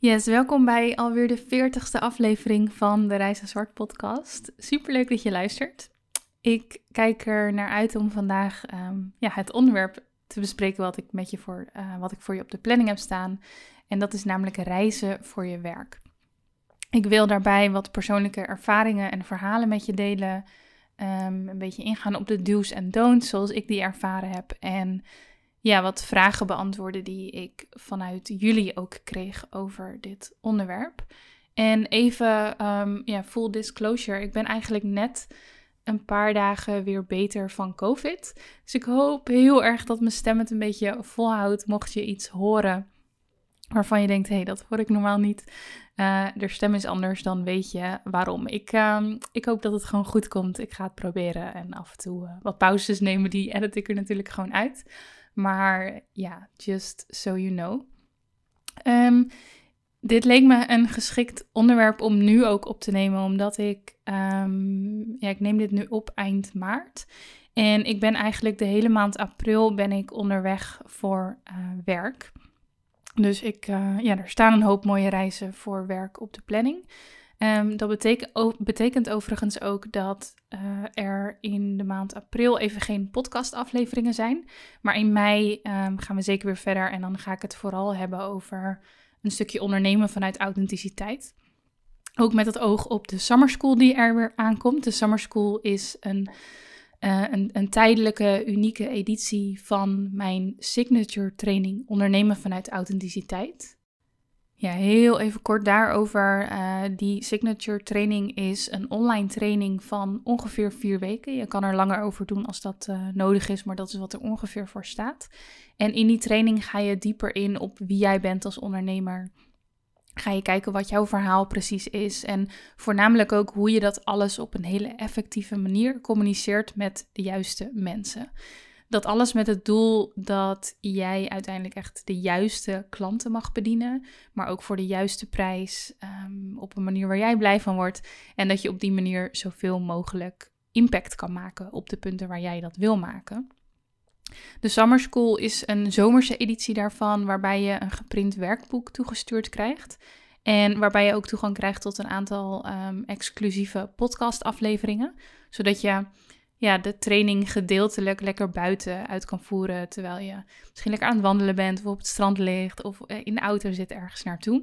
Yes, welkom bij alweer de 40ste aflevering van de naar Zwart podcast. Super leuk dat je luistert. Ik kijk er naar uit om vandaag ehm, ja, het onderwerp te bespreken wat ik, met je voor, uh, wat ik voor je op de planning heb staan. En dat is namelijk reizen voor je werk. Ik wil daarbij wat persoonlijke ervaringen en verhalen met je delen. Um, een beetje ingaan op de do's en don'ts zoals ik die ervaren heb. En ja, wat vragen beantwoorden die ik vanuit jullie ook kreeg over dit onderwerp. En even, um, ja, full disclosure. Ik ben eigenlijk net een paar dagen weer beter van COVID. Dus ik hoop heel erg dat mijn stem het een beetje volhoudt. Mocht je iets horen waarvan je denkt, hé, hey, dat hoor ik normaal niet. Uh, de stem is anders, dan weet je waarom. Ik, uh, ik hoop dat het gewoon goed komt. Ik ga het proberen en af en toe uh, wat pauzes nemen. Die edit ik er natuurlijk gewoon uit. Maar ja, just so you know. Um, dit leek me een geschikt onderwerp om nu ook op te nemen, omdat ik, um, ja, ik neem dit nu op eind maart. En ik ben eigenlijk de hele maand april ben ik onderweg voor uh, werk. Dus ik, uh, ja, er staan een hoop mooie reizen voor werk op de planning. Um, dat betekent, overigens ook dat uh, er in de maand april even geen podcastafleveringen zijn. Maar in mei um, gaan we zeker weer verder en dan ga ik het vooral hebben over een stukje ondernemen vanuit authenticiteit. Ook met het oog op de Summer School die er weer aankomt. De Summer School is een, een, een tijdelijke, unieke editie van mijn signature training Ondernemen vanuit authenticiteit. Ja, heel even kort daarover. Uh, die signature training is een online training van ongeveer vier weken. Je kan er langer over doen als dat uh, nodig is, maar dat is wat er ongeveer voor staat. En in die training ga je dieper in op wie jij bent als ondernemer. Ga je kijken wat jouw verhaal precies is en voornamelijk ook hoe je dat alles op een hele effectieve manier communiceert met de juiste mensen. Dat alles met het doel dat jij uiteindelijk echt de juiste klanten mag bedienen, maar ook voor de juiste prijs, um, op een manier waar jij blij van wordt. En dat je op die manier zoveel mogelijk impact kan maken op de punten waar jij dat wil maken. De Summer School is een zomerse editie daarvan, waarbij je een geprint werkboek toegestuurd krijgt. En waarbij je ook toegang krijgt tot een aantal um, exclusieve podcastafleveringen. Zodat je ja, de training gedeeltelijk lekker buiten uit kan voeren. Terwijl je misschien lekker aan het wandelen bent of op het strand ligt of eh, in de auto zit ergens naartoe.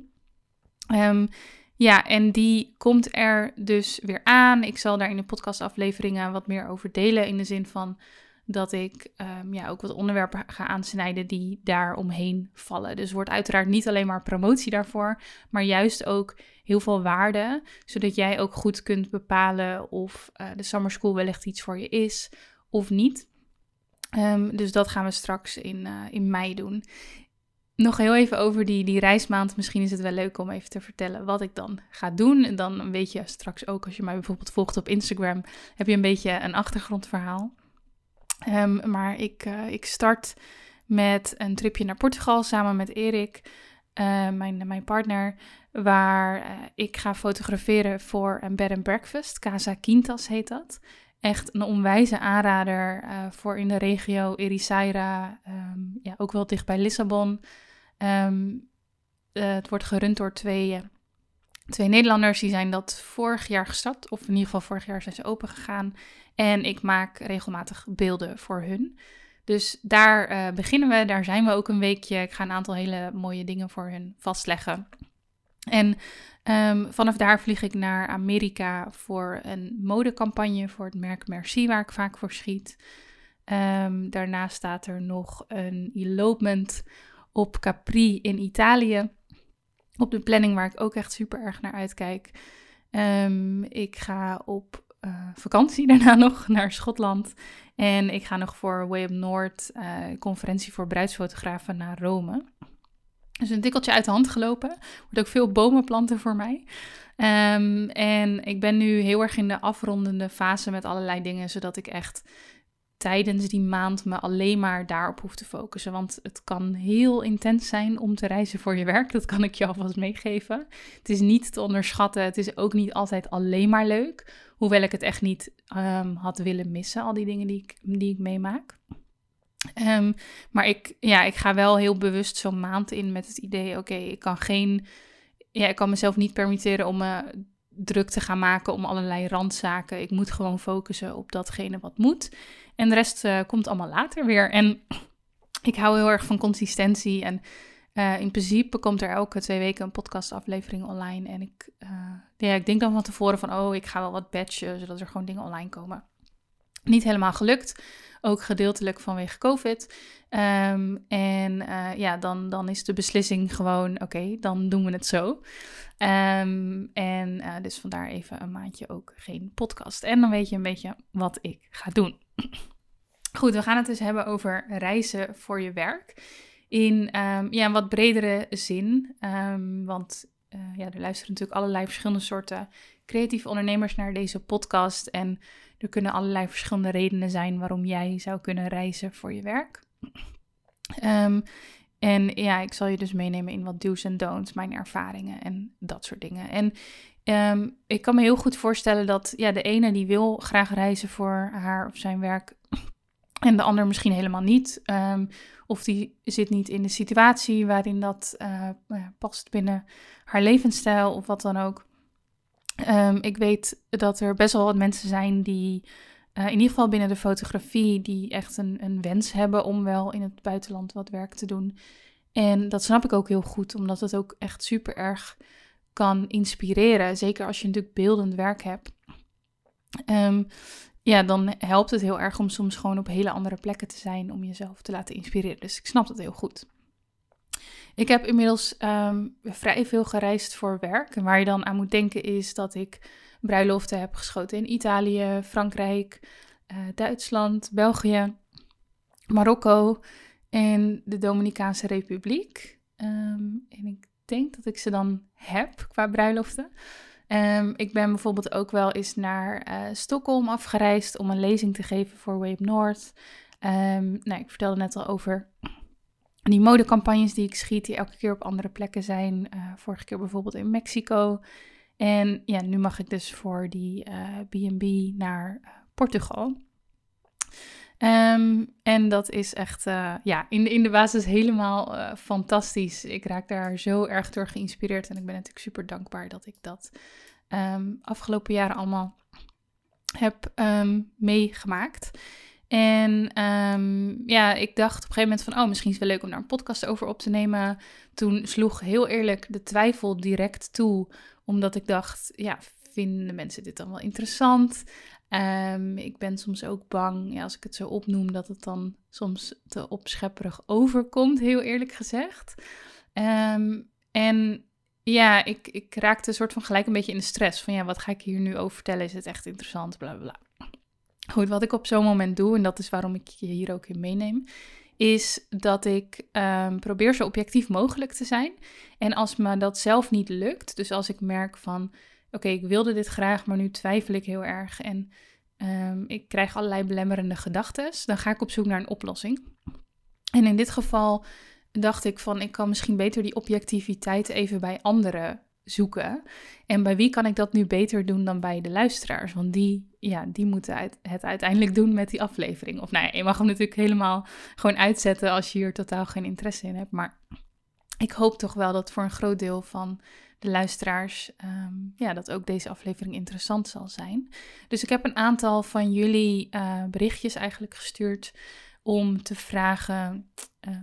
Um, ja, en die komt er dus weer aan. Ik zal daar in de podcastafleveringen wat meer over delen. In de zin van dat ik um, ja, ook wat onderwerpen ga aansnijden die daar omheen vallen. Dus wordt uiteraard niet alleen maar promotie daarvoor, maar juist ook heel veel waarde, zodat jij ook goed kunt bepalen of uh, de summer school wellicht iets voor je is of niet. Um, dus dat gaan we straks in, uh, in mei doen. Nog heel even over die, die reismaand. Misschien is het wel leuk om even te vertellen wat ik dan ga doen. En dan weet je straks ook, als je mij bijvoorbeeld volgt op Instagram, heb je een beetje een achtergrondverhaal. Um, maar ik, uh, ik start met een tripje naar Portugal samen met Erik, uh, mijn, mijn partner, waar uh, ik ga fotograferen voor een bed and breakfast. Casa Quintas heet dat. Echt een onwijze aanrader voor in de regio Ericeira, um, ja, ook wel dicht bij Lissabon. Um, het wordt gerund door twee twee Nederlanders die zijn dat vorig jaar gestart, of in ieder geval vorig jaar zijn ze open gegaan. En ik maak regelmatig beelden voor hun. Dus daar uh, beginnen we, daar zijn we ook een weekje. Ik ga een aantal hele mooie dingen voor hun vastleggen. En ehm, vanaf daar vlieg ik naar Amerika voor een modecampagne voor het merk Merci, waar ik vaak voor schiet. Um, daarnaast staat er nog een elopement op Capri in Italië. Op de planning waar ik ook echt super erg naar uitkijk. Um, ik ga op uh, vakantie daarna nog naar Schotland. En ik ga nog voor Way Up North, uh, conferentie voor bruidsfotografen, naar Rome. Dus een tikkeltje uit de hand gelopen. Wordt ook veel bomen planten voor mij. Um, en ik ben nu heel erg in de afrondende fase met allerlei dingen, zodat ik echt tijdens die maand me alleen maar daarop hoef te focussen. Want het kan heel intens zijn om te reizen voor je werk. Dat kan ik je alvast meegeven. Het is niet te onderschatten. Het is ook niet altijd alleen maar leuk. Hoewel ik het echt niet um, had willen missen, al die dingen die ik, die ik meemaak. Um, maar ik, ja, ik ga wel heel bewust zo'n maand in met het idee: oké, ik kan geen. Ja, ik kan mezelf niet permitteren om me druk te gaan maken om allerlei randzaken. Ik moet gewoon focussen op datgene wat moet. En de rest uh, komt allemaal later weer. En ik hou heel erg van consistentie. En uh, in principe komt er elke twee weken een podcastaflevering online. En ik, uh, ja, ik denk dan van tevoren van, oh, ik ga wel wat batchen, zodat er gewoon dingen online komen. Niet helemaal gelukt. Ook gedeeltelijk vanwege COVID. Um, en ja, dan, dan is de beslissing gewoon: oké, dan doen we het zo. Um, en dus vandaar even een maandje ook geen podcast. En dan weet je een beetje wat ik ga doen. Goed, we gaan het dus hebben over reizen voor je werk. In um, ja, een wat bredere zin. want uh, ja, er luisteren natuurlijk allerlei verschillende soorten creatieve ondernemers naar deze podcast. En er kunnen allerlei verschillende redenen zijn waarom jij zou kunnen reizen voor je werk. Um, en ja, ik zal je dus meenemen in wat do's en don'ts, mijn ervaringen en dat soort dingen. En um, ik kan me heel goed voorstellen dat ja, de ene die wil graag reizen voor haar of zijn werk en de ander misschien helemaal niet. Um, of die zit niet in de situatie waarin dat uh, past binnen haar levensstijl of wat dan ook. Um, ik weet dat er best wel wat mensen zijn die, uh, in ieder geval binnen de fotografie, die echt een, een wens hebben om wel in het buitenland wat werk te doen. En dat snap ik ook heel goed, omdat het ook echt super erg kan inspireren. Zeker als je natuurlijk beeldend werk hebt. Um, ja, dan helpt het heel erg om soms gewoon op hele andere plekken te zijn om jezelf te laten inspireren. Dus ik snap dat heel goed. Ik heb inmiddels um, vrij veel gereisd voor werk. En waar je dan aan moet denken is dat ik bruiloften heb geschoten in Italië, Frankrijk, uh, Duitsland, België, Marokko en de Dominicaanse Republiek. Um, en ik denk dat ik ze dan heb qua bruiloften. Um, ik ben bijvoorbeeld ook wel eens naar uh, Stockholm afgereisd om een lezing te geven voor Wave North. Um, nou, ik vertelde net al over die modecampagnes die ik schiet, die elke keer op andere plekken zijn. Uh, vorige keer bijvoorbeeld in Mexico. En ja, nu mag ik dus voor die B&B uh, naar Portugal. Um, en dat is echt uh, ja, in, in de basis helemaal uh, fantastisch. Ik raak daar zo erg door geïnspireerd. En ik ben natuurlijk super dankbaar dat ik dat um, afgelopen jaren allemaal heb um, meegemaakt. En ja, ik dacht op een gegeven moment van, oh, misschien is het wel leuk om daar een podcast over op te nemen. Toen sloeg heel eerlijk de twijfel direct toe, omdat ik dacht, ja, vinden mensen dit dan wel interessant? Um, ik ben soms ook bang, ja, als ik het zo opnoem, dat het dan soms te opschepperig overkomt, heel eerlijk gezegd. Um, en ja, ik, ik raakte een soort van gelijk een beetje in de stress van, ja, wat ga ik hier nu over vertellen? Is het echt interessant? Bla bla. Goed, wat ik op zo'n moment doe, en dat is waarom ik je hier ook in meeneem, is dat ik um, probeer zo objectief mogelijk te zijn. En als me dat zelf niet lukt, dus als ik merk van oké, ik wilde dit graag, maar nu twijfel ik heel erg en um, ik krijg allerlei belemmerende gedachten, dan ga ik op zoek naar een oplossing. En in dit geval dacht ik van, ik kan misschien beter die objectiviteit even bij anderen zoeken. En bij wie kan ik dat nu beter doen dan bij de luisteraars? Want die, ja, die moeten het uiteindelijk doen met die aflevering. Of nou ja, je mag hem natuurlijk helemaal gewoon uitzetten als je hier totaal geen interesse in hebt. Maar ik hoop toch wel dat voor een groot deel van de luisteraars, um, ja, dat ook deze aflevering interessant zal zijn. Dus ik heb een aantal van jullie uh, berichtjes eigenlijk gestuurd om te vragen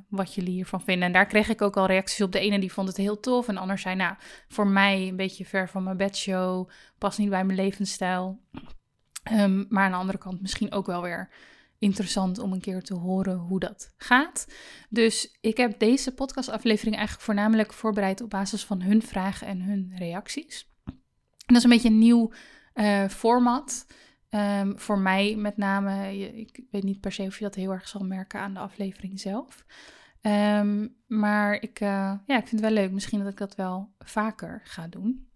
wat jullie hiervan vinden. En daar kreeg ik ook al reacties op. De ene die vond het heel tof. En de ander zei, nou, voor mij een beetje ver van mijn bedshow. Past niet bij mijn levensstijl. Ehm, maar aan de andere kant misschien ook wel weer interessant om een keer te horen hoe dat gaat. Dus ik heb deze podcastaflevering eigenlijk voornamelijk voorbereid op basis van hun vragen en hun reacties. Dat is een beetje een nieuw uh, format. Um, voor mij met name, ik weet niet per se of je dat heel erg zal merken aan de aflevering zelf. Um, maar ik, uh, ja, ik vind het wel leuk. Misschien dat ik dat wel vaker ga doen.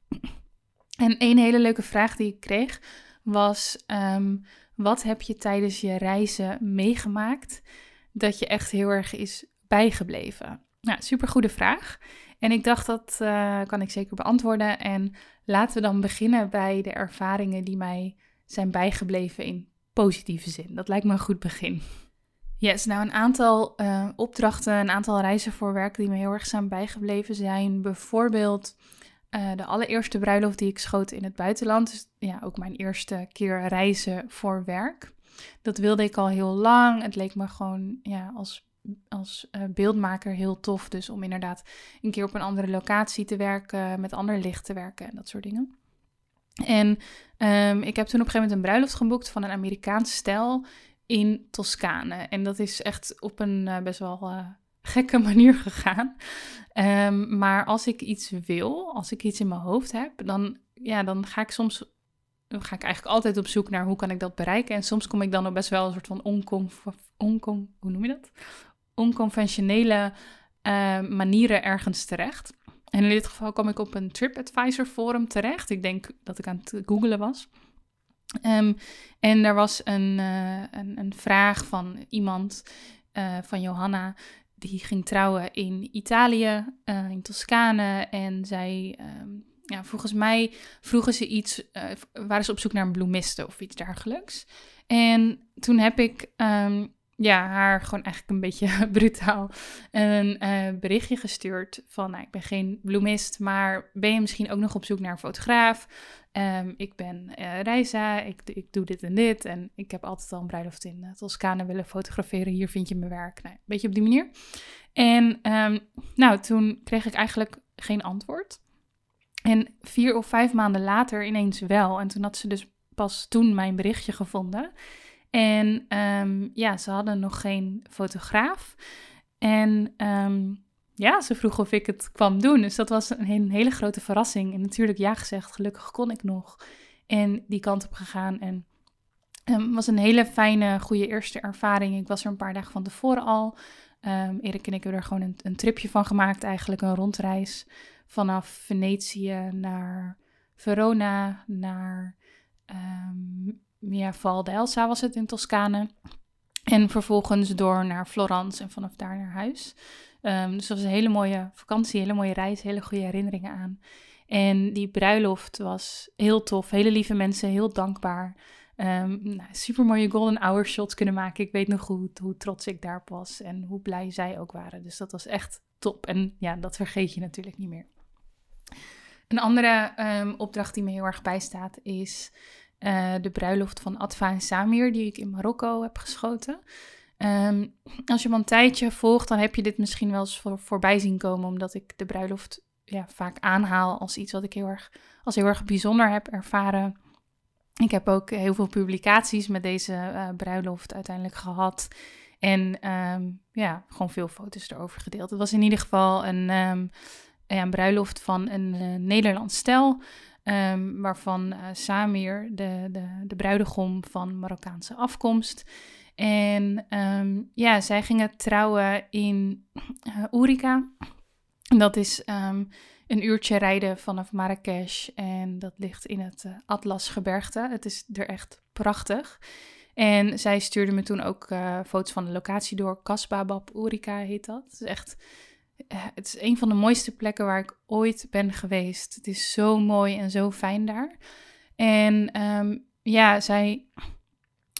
En een hele leuke vraag die ik kreeg was: um, wat heb je tijdens je reizen meegemaakt dat je echt heel erg is bijgebleven? Nou, super goede vraag. En ik dacht dat uh, kan ik zeker beantwoorden. En laten we dan beginnen bij de ervaringen die mij zijn bijgebleven in positieve zin. Dat lijkt me een goed begin. Yes, nou een aantal uh, opdrachten, een aantal reizen voor werk die me heel erg zijn bijgebleven zijn bijvoorbeeld uh, de allereerste bruiloft die ik schoot in het buitenland. Dus ja, ook mijn eerste keer reizen voor werk. Dat wilde ik al heel lang. Het leek me gewoon ja, als, als uh, beeldmaker heel tof. Dus om inderdaad een keer op een andere locatie te werken, met ander licht te werken en dat soort dingen. En um, ik heb toen op een gegeven moment een bruiloft geboekt van een Amerikaanse stijl in Toscane. En dat is echt op een uh, best wel gekke manier gegaan. Um, maar als ik iets wil, als ik iets in mijn hoofd heb, dan, ja, dan ga ik soms dan ga ik eigenlijk altijd op zoek naar hoe kan ik dat bereiken. En soms kom ik dan ook best wel een soort van oncom, hoe noem je dat? onconventionele uh, manieren ergens terecht. En in dit geval kwam ik op een TripAdvisor forum terecht. Ik denk dat ik aan het googelen was. Um, en er was een, uh, een, een, vraag van iemand, uh, van Johanna, die ging trouwen in Italië, uh, in Toscane. En zij, um, ja, volgens mij vroegen ze iets, waren ze op zoek naar een bloemiste of iets dergelijks. En toen heb ik um, ja, haar gewoon eigenlijk een beetje brutaal een uh, berichtje gestuurd van, nou, ik ben geen bloemist, maar ben je misschien ook nog op zoek naar een fotograaf? Um, ik ben uh, Reisa, ik, ik doe dit en dit en ik heb altijd al een bruiloft in uh, Toscane willen fotograferen. Hier vind je mijn werk. Nou, een beetje op die manier. En um, nou, toen kreeg ik eigenlijk geen antwoord. En vier of vijf maanden later ineens wel. En toen had ze dus pas toen mijn berichtje gevonden. En um, ja, ze hadden nog geen fotograaf. En um, ja, ze vroeg of ik het kwam doen. Dus dat was een, hele grote verrassing. En natuurlijk ja gezegd, gelukkig kon ik nog. En die kant op gegaan. En het um, was een hele fijne, goede eerste ervaring. Ik was er een paar dagen van tevoren al. Erik en ik hebben er gewoon een, een tripje van gemaakt, eigenlijk een rondreis. Vanaf Venetië naar Verona, naar um, ja, Val d'Elsa was het in Toscane. En vervolgens door naar Florence en vanaf daar naar huis. Um, dus dat was een hele mooie vakantie, hele mooie reis, hele goede herinneringen aan. En die bruiloft was heel tof, hele lieve mensen, heel dankbaar. Um, nou, super mooie golden hour shots kunnen maken. Ik weet nog hoe, hoe trots ik daarop was en hoe blij zij ook waren. Dus dat was echt top. En ja, dat vergeet je natuurlijk niet meer. Een andere um, opdracht die me heel erg bijstaat is uh, de bruiloft van Atva en Samir, die ik in Marokko heb geschoten. Um, als je me een tijdje volgt, dan heb je dit misschien wel eens voor, voorbij zien komen, omdat ik de bruiloft ja, vaak aanhaal als iets wat ik heel erg, als heel erg bijzonder heb ervaren. Ik heb ook heel veel publicaties met deze uh, bruiloft uiteindelijk gehad. En um, ja, gewoon veel foto's erover gedeeld. Het was in ieder geval een, um, ja, een bruiloft van een uh, Nederlands stel. Waarvan uh, Samir, de, de, de bruidegom van Marokkaanse afkomst. En um, ja, zij gingen trouwen in uh, Oerika. Dat is um, een uurtje rijden vanaf Marrakesh en dat ligt in het uh, Atlasgebergte. Het is er echt prachtig. En zij stuurde me toen ook uh, foto's van de locatie door. Kasbabab Oerika heet dat. Het is echt eh, het is een van de mooiste plekken waar ik ooit ben geweest. Het is zo mooi en zo fijn daar. En um, ja, zij,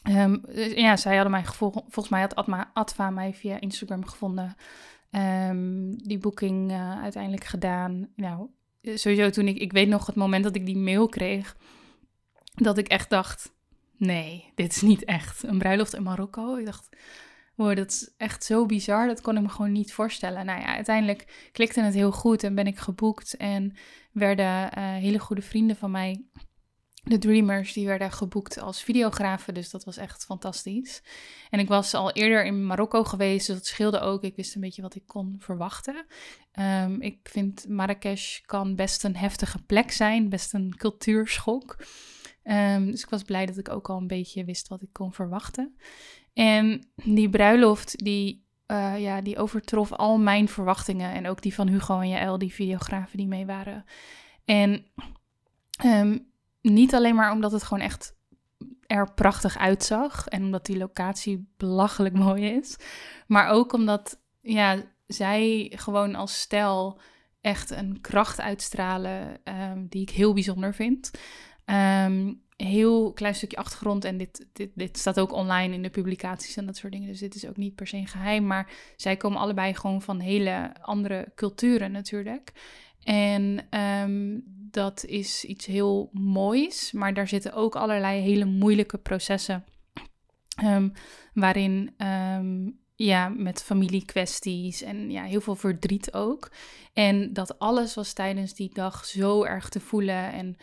um, ja, zij hadden mij gevolgd. Volgens mij had Atma, Atva mij via Instagram gevonden. Um, die boeking uh, uiteindelijk gedaan. Nou, sowieso toen ik, ik weet nog het moment dat ik die mail kreeg, dat ik echt dacht, nee, dit is niet echt een bruiloft in Marokko. Ik dacht, wow, dat is echt zo bizar. Dat kon ik me gewoon niet voorstellen. Nou ja, uiteindelijk klikte het heel goed en ben ik geboekt. En werden uh, hele goede vrienden van mij, de Dreamers, die werden geboekt als videografen. Dus dat was echt fantastisch. En ik was al eerder in Marokko geweest, dus dat scheelde ook. Ik wist een beetje wat ik kon verwachten. Um, ik vind Marrakesh kan best een heftige plek zijn, best een cultuurschok. Um, dus ik was blij dat ik ook al een beetje wist wat ik kon verwachten. En die bruiloft, die, uh, ja, die overtrof al mijn verwachtingen. En ook die van Hugo en Jaël, die videografen die mee waren. En um, niet alleen maar omdat het gewoon echt er prachtig uitzag. En omdat die locatie belachelijk mooi is. Maar ook omdat ja, zij gewoon als stel echt een kracht uitstralen um, die ik heel bijzonder vind. Um, heel klein stukje achtergrond. En dit, dit, dit staat ook online in de publicaties en dat soort dingen. Dus dit is ook niet per se een geheim. Maar zij komen allebei gewoon van hele andere culturen natuurlijk. En um, dat is iets heel moois. Maar daar zitten ook allerlei hele moeilijke processen. Um, waarin um, ja, met familiekwesties en ja, heel veel verdriet ook. En dat alles was tijdens die dag zo erg te voelen. En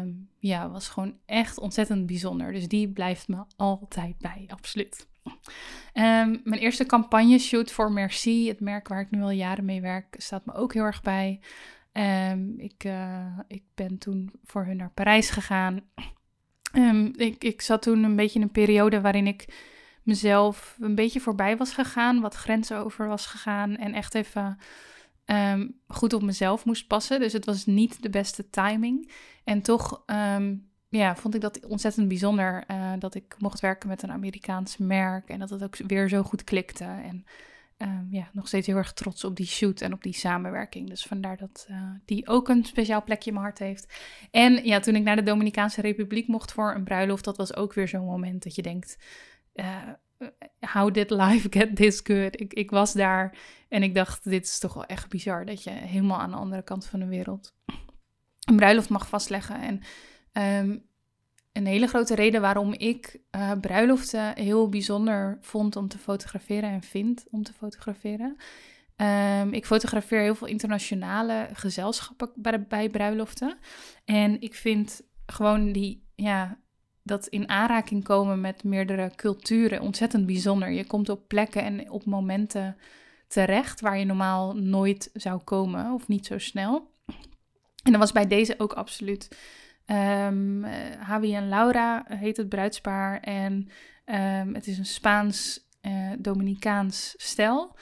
um, ja, was gewoon echt ontzettend bijzonder. Dus die blijft me altijd bij, absoluut. Mijn eerste campagne shoot voor Merci, het merk waar ik nu al jaren mee werk, staat me ook heel erg bij. Um, ik, uh, ik ben toen voor hun naar Parijs gegaan. ik, ik zat toen een beetje in een periode waarin ik mezelf een beetje voorbij was gegaan, wat grenzen over was gegaan en echt even um, goed op mezelf moest passen. Dus het was niet de beste timing. En toch ja, vond ik dat ontzettend bijzonder uh, dat ik mocht werken met een Amerikaans merk en dat het ook weer zo goed klikte. En um, ja, nog steeds heel erg trots op die shoot en op die samenwerking. Dus vandaar dat uh, die ook een speciaal plekje in mijn hart heeft. En ja, toen ik naar de Dominicaanse Republiek mocht voor een bruiloft, dat was ook weer zo'n moment dat je denkt. Uh, how did life get this good? Ik, ik was daar en ik dacht, dit is toch wel echt bizar dat je helemaal aan de andere kant van de wereld een bruiloft mag vastleggen. En um, een hele grote reden waarom ik uh, bruiloften heel bijzonder vond om te fotograferen en vind om te fotograferen. Um, ik fotografeer heel veel internationale gezelschappen bij, bij bruiloften. En ik vind gewoon die, ja, dat in aanraking komen met meerdere culturen ontzettend bijzonder. Je komt op plekken en op momenten terecht waar je normaal nooit zou komen of niet zo snel. En dat was bij deze ook absoluut. Um, en Laura heet het bruidspaar en um, het is een Spaans-Dominicaans uh, stel.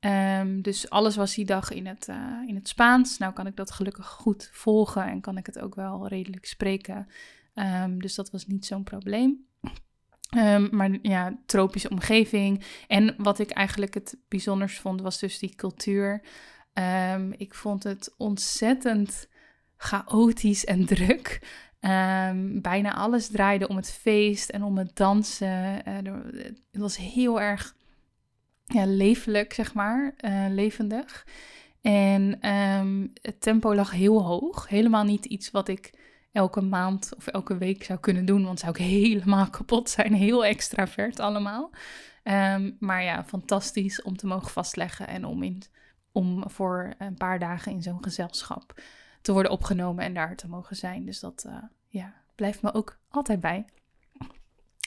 Um, dus alles was die dag in het, uh, in het Spaans. Nou kan ik dat gelukkig goed volgen en kan ik het ook wel redelijk spreken. Dus dat was niet zo'n probleem. Maar ja, tropische omgeving. En wat ik eigenlijk het bijzonders vond, was dus die cultuur. Ik vond het ontzettend chaotisch en druk. Um, bijna alles draaide om het feest en om het dansen. Uh, het was heel erg ja, levelijk, zeg maar, uh, levendig. En um, het tempo lag heel hoog. Helemaal niet iets wat ik elke maand of elke week zou kunnen doen, want zou ik helemaal kapot zijn. Heel extravert allemaal. Um, maar ja, fantastisch om te mogen vastleggen en om, in, om voor een paar dagen in zo'n gezelschap te worden opgenomen en daar te mogen zijn. Dus dat uh, ja, blijft me ook altijd bij.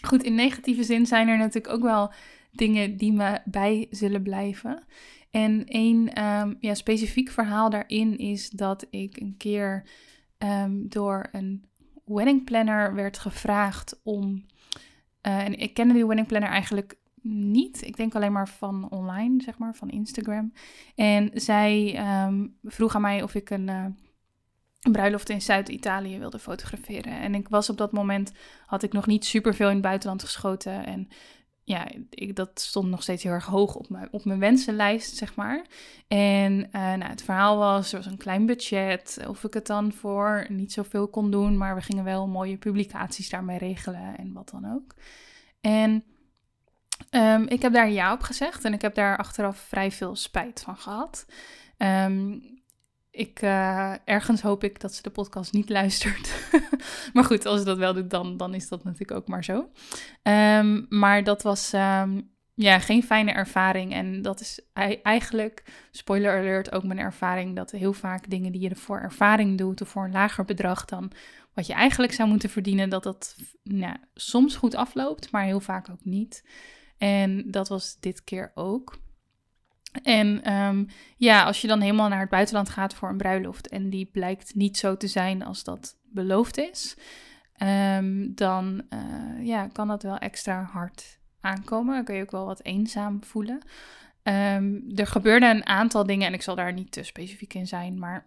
Goed, in negatieve zin zijn er natuurlijk ook wel dingen die me bij zullen blijven. En één um, ja, specifiek verhaal daarin is dat ik een keer um, door een wedding planner werd gevraagd om. Uh, en ik kende die wedding planner eigenlijk niet. Ik denk alleen maar van online, zeg maar, van Instagram. En zij um, vroeg aan mij of ik een. Uh, een bruiloft in Zuid-Italië wilde fotograferen. En ik was op dat moment, had ik nog niet super veel in het buitenland geschoten. En ja, ik, dat stond nog steeds heel erg hoog op mijn, op mijn wensenlijst, zeg maar. En uh, nou, het verhaal was, er was een klein budget, of ik het dan voor niet zoveel kon doen, maar we gingen wel mooie publicaties daarmee regelen en wat dan ook. En um, ik heb daar ja op gezegd en ik heb daar achteraf vrij veel spijt van gehad. Um, ik, uh, ergens hoop ik dat ze de podcast niet luistert. maar goed, als ze dat wel doet, dan, dan is dat natuurlijk ook maar zo. Um, maar dat was, um, ja, geen fijne ervaring. En dat is eigenlijk, spoiler alert, ook mijn ervaring dat heel vaak dingen die je voor ervaring doet of voor een lager bedrag dan wat je eigenlijk zou moeten verdienen, dat dat nou, soms goed afloopt, maar heel vaak ook niet. En dat was dit keer ook. En ehm, ja, als je dan helemaal naar het buitenland gaat voor een bruiloft en die blijkt niet zo te zijn als dat beloofd is, ehm, dan uh, ja, kan dat wel extra hard aankomen. Dan kun je ook wel wat eenzaam voelen. Ehm, er gebeurden een aantal dingen en ik zal daar niet te specifiek in zijn, maar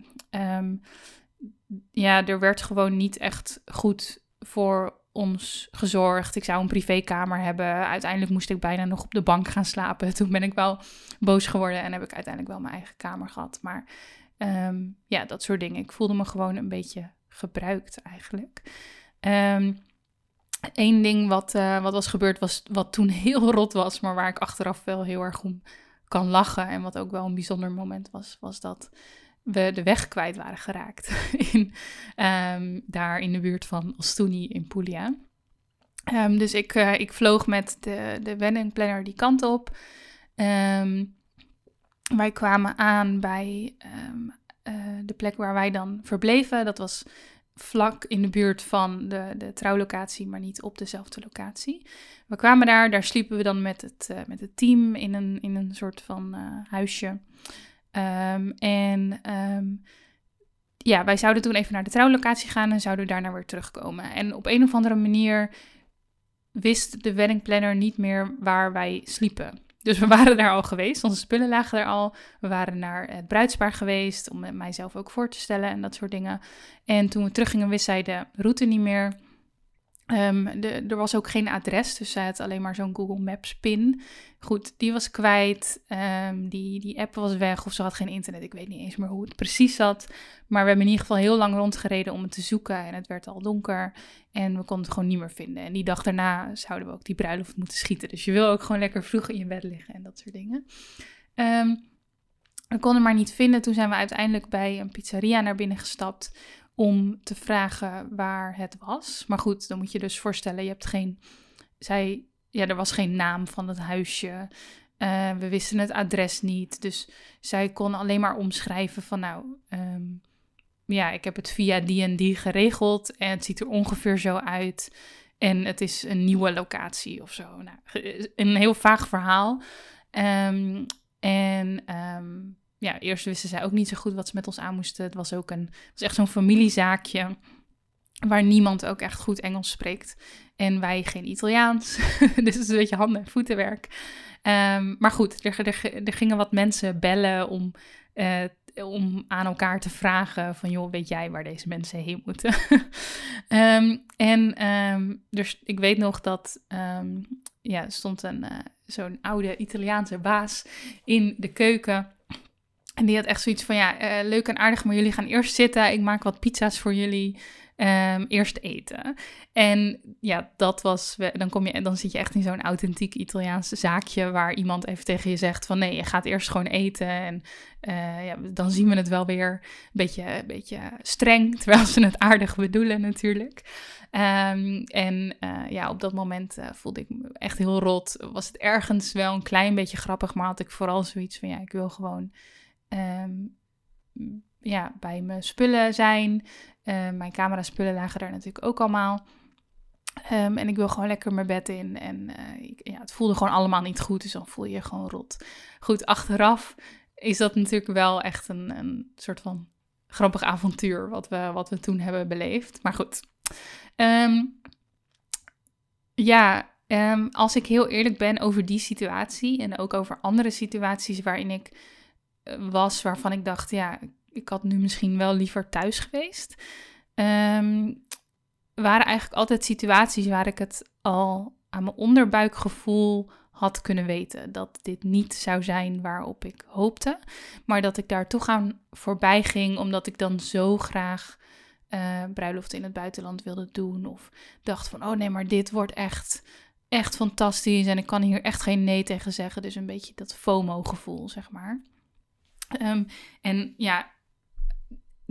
ja, er werd gewoon niet echt goed voor ons gezorgd. Ik zou een privékamer hebben. Uiteindelijk moest ik bijna nog op de bank gaan slapen. Toen ben ik wel boos geworden en heb ik uiteindelijk wel mijn eigen kamer gehad. Maar ehm, ja, dat soort dingen. Ik voelde me gewoon een beetje gebruikt eigenlijk. Eén ding wat, uh, wat was gebeurd was wat toen heel rot was, maar waar ik achteraf wel heel erg om kan lachen. En wat ook wel een bijzonder moment was, was dat we de weg kwijt waren geraakt. in, um, daar in de buurt van Ostuni in Puglia. Um, dus ik, uh, ik vloog met de, de wedding planner die kant op. Um, wij kwamen aan bij uh, de plek waar wij dan verbleven. Dat was vlak in de buurt van de, de trouwlocatie, maar niet op dezelfde locatie. We kwamen daar, daar sliepen we dan met het, uh, met het team in een, in een soort van huisje. Um, en um, ja, wij zouden toen even naar de trouwlocatie gaan en zouden daarna weer terugkomen. En op een of andere manier wist de weddingplanner niet meer waar wij sliepen. Dus we waren daar al geweest, onze spullen lagen daar al. We waren naar het bruidspaar geweest om mijzelf ook voor te stellen en dat soort dingen. En toen we teruggingen wist zij de route niet meer. De, er was ook geen adres, dus zij had alleen maar zo'n Google Maps pin. Goed, die was kwijt, um, die, die app was weg of ze had geen internet. Ik weet niet eens meer hoe het precies zat. Maar we hebben in ieder geval heel lang rondgereden om het te zoeken en het werd al donker. En we konden het gewoon niet meer vinden. En die dag daarna zouden we ook die bruiloft moeten schieten. Dus je wil ook gewoon lekker vroeg in je bed liggen en dat soort dingen. Um, we konden maar niet vinden. Toen zijn we uiteindelijk bij een pizzeria naar binnen gestapt om te vragen waar het was. Maar goed, dan moet je dus voorstellen, je hebt geen. Zij, ja, er was geen naam van het huisje. Uh, we wisten het adres niet. Dus zij kon alleen maar omschrijven van nou. Um, ja, ik heb het via die en die geregeld. En het ziet er ongeveer zo uit. En het is een nieuwe locatie of zo. Nou, een heel vaag verhaal. Um, en um, ja, eerst wisten zij ook niet zo goed wat ze met ons aan moesten. Het was ook een, het was echt zo'n familiezaakje waar niemand ook echt goed Engels spreekt. En wij geen Italiaans. dus het is een beetje handen- en voetenwerk. Um, maar goed, er, gingen wat mensen bellen om, uh, om aan elkaar te vragen van... joh, weet jij waar deze mensen heen moeten? um, en um, dus ik weet nog dat ja, er stond een, uh, zo'n oude Italiaanse baas in de keuken... En die had echt zoiets van, ja, uh, leuk en aardig, maar jullie gaan eerst zitten. Ik maak wat pizza's voor jullie. Um, eerst eten. En ja, dat was, dan, kom je, dan zit je echt in zo'n authentiek Italiaanse zaakje waar iemand even tegen je zegt van nee, je gaat eerst gewoon eten en uh, ja, dan zien we het wel weer een beetje, een beetje streng, terwijl ze het aardig bedoelen natuurlijk. Um, en uh, ja, op dat moment uh, voelde ik me echt heel rot. Was het ergens wel een klein beetje grappig, maar had ik vooral zoiets van ja, ik wil gewoon um, ja, bij mijn spullen zijn. Uh, mijn camera spullen lagen daar natuurlijk ook allemaal. Um, en ik wil gewoon lekker mijn bed in. En uh, ik, ja, het voelde gewoon allemaal niet goed. Dus dan voel je je gewoon rot. Goed, achteraf is dat natuurlijk wel echt een, een soort van grappig avontuur. Wat we, wat we toen hebben beleefd. Maar goed. Ja, als ik heel eerlijk ben over die situatie. En ook over andere situaties waarin ik was waarvan ik dacht, ja, ik had nu misschien wel liever thuis geweest. Um, waren eigenlijk altijd situaties waar ik het al aan mijn onderbuikgevoel had kunnen weten. Dat dit niet zou zijn waarop ik hoopte. Maar dat ik daar toch aan voorbij ging, omdat ik dan zo graag uh, bruiloft in het buitenland wilde doen. Of dacht van, oh nee, maar dit wordt echt, echt fantastisch. En ik kan hier echt geen nee tegen zeggen. Dus een beetje dat FOMO-gevoel, zeg maar. Um, en ja,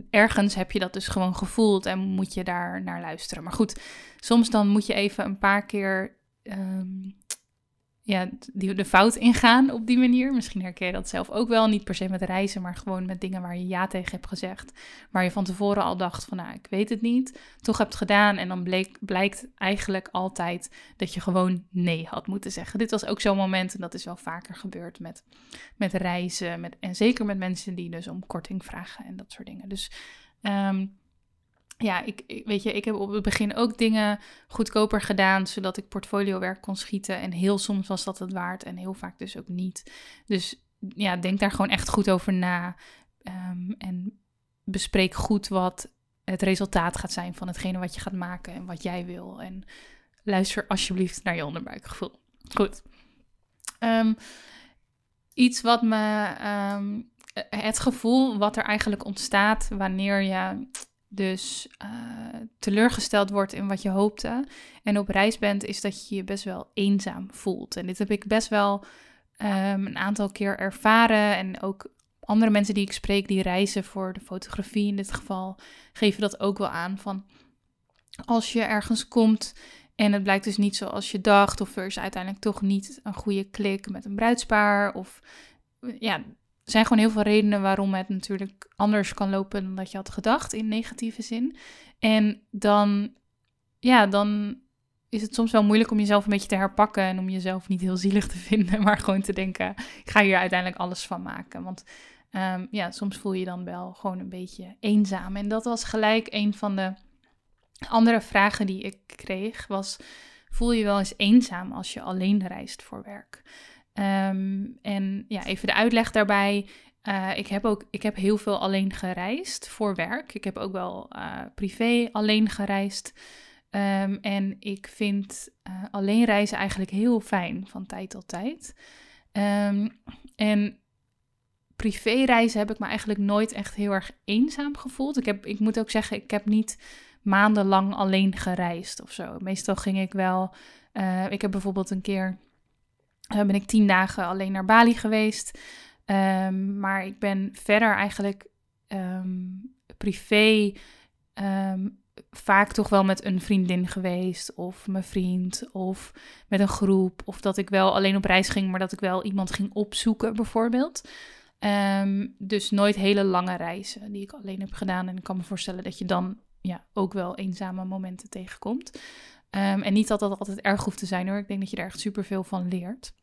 ergens heb je dat dus gewoon gevoeld en moet je daar naar luisteren. Maar goed, soms dan moet je even een paar keer um, ja, die, de fout ingaan op die manier. Misschien herken je dat zelf ook wel. Niet per se met reizen, maar gewoon met dingen waar je ja tegen hebt gezegd. Waar je van tevoren al dacht van, nou, ik weet het niet. Toch hebt gedaan en dan bleek, blijkt eigenlijk altijd dat je gewoon nee had moeten zeggen. Dit was ook zo'n moment en dat is wel vaker gebeurd met, met reizen. Met, en zeker met mensen die dus om korting vragen en dat soort dingen. Dus... Um, ja, ik, weet je, ik heb op het begin ook dingen goedkoper gedaan, zodat ik portfoliowerk kon schieten. En heel soms was dat het waard en heel vaak dus ook niet. Dus ja, denk daar gewoon echt goed over na. Ehm, en bespreek goed wat het resultaat gaat zijn van hetgene wat je gaat maken en wat jij wil. En luister alsjeblieft naar je onderbuikgevoel. Goed. Ehm, iets wat me. Ehm, het gevoel wat er eigenlijk ontstaat wanneer je dus uh, teleurgesteld wordt in wat je hoopte en op reis bent, is dat je je best wel eenzaam voelt. En dit heb ik best wel um, een aantal keer ervaren. En ook andere mensen die ik spreek, die reizen voor de fotografie in dit geval, geven dat ook wel aan. Van als je ergens komt en het blijkt dus niet zoals je dacht, of er is uiteindelijk toch niet een goede klik met een bruidspaar, of ja, er zijn gewoon heel veel redenen waarom het natuurlijk anders kan lopen dan dat je had gedacht in negatieve zin. En dan, ja, dan is het soms wel moeilijk om jezelf een beetje te herpakken en om jezelf niet heel zielig te vinden, maar gewoon te denken, ik ga hier uiteindelijk alles van maken. Want um, ja, soms voel je dan wel gewoon een beetje eenzaam. En dat was gelijk een van de andere vragen die ik kreeg, was, voel je wel eens eenzaam als je alleen reist voor werk? Ehm, en ja, even de uitleg daarbij. Uh, ik, heb ook, ik heb heel veel alleen gereisd voor werk. Ik heb ook wel uh, privé alleen gereisd. Um, en ik vind uh, alleen reizen eigenlijk heel fijn van tijd tot tijd. Um, en privé reizen heb ik me eigenlijk nooit echt heel erg eenzaam gevoeld. Ik, heb, ik moet ook zeggen, ik heb niet maandenlang alleen gereisd of zo. Meestal ging ik wel. ik heb bijvoorbeeld een keer uh, ben ik tien dagen alleen naar Bali geweest. Um, maar ik ben verder eigenlijk um, privé um, vaak toch wel met een vriendin geweest. Of mijn vriend. Of met een groep. Of dat ik wel alleen op reis ging, maar dat ik wel iemand ging opzoeken, bijvoorbeeld. dus nooit hele lange reizen die ik alleen heb gedaan. En ik kan me voorstellen dat je dan ja, ook wel eenzame momenten tegenkomt. Um, en niet dat dat altijd erg hoeft te zijn hoor. Ik denk dat je er echt superveel van leert.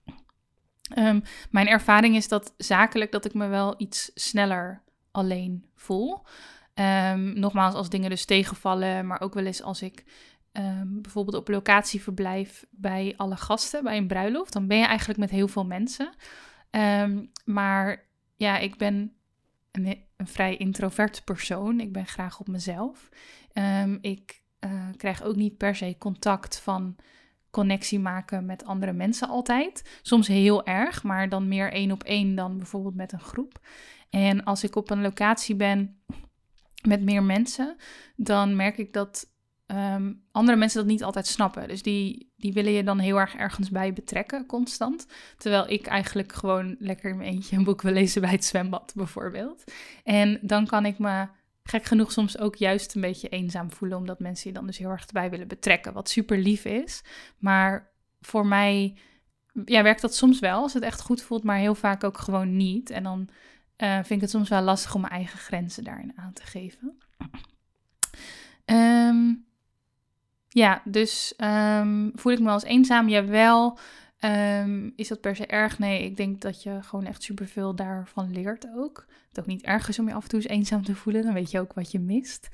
Um, mijn ervaring is dat zakelijk dat ik me wel iets sneller alleen voel. Um, nogmaals, als dingen dus tegenvallen, maar ook wel eens als ik bijvoorbeeld op locatie verblijf bij alle gasten, bij een bruiloft, dan ben je eigenlijk met heel veel mensen. maar ja, ik ben een, een, vrij introvert persoon. Ik ben graag op mezelf. ik uh, krijg ook niet per se contact van connectie maken met andere mensen altijd. Soms heel erg, maar dan meer één op één dan bijvoorbeeld met een groep. En als ik op een locatie ben met meer mensen, dan merk ik dat ehm, andere mensen dat niet altijd snappen. Dus die, die willen je dan heel erg ergens bij betrekken, constant. Terwijl ik eigenlijk gewoon lekker in mijn eentje een boek wil lezen bij het zwembad, bijvoorbeeld. En dan kan ik me gek genoeg soms ook juist een beetje eenzaam voelen, omdat mensen je dan dus heel erg erbij willen betrekken, wat super lief is. Maar voor mij ja, werkt dat soms wel, als het echt goed voelt, maar heel vaak ook gewoon niet. En dan uh, vind ik het soms wel lastig om mijn eigen grenzen daarin aan te geven. Um, ja, dus um, voel ik me als eenzaam? Jawel. Um, is dat per se erg? Nee, ik denk dat je gewoon echt superveel daarvan leert ook. Het ook niet erg is om je af en toe eens eenzaam te voelen. Dan weet je ook wat je mist.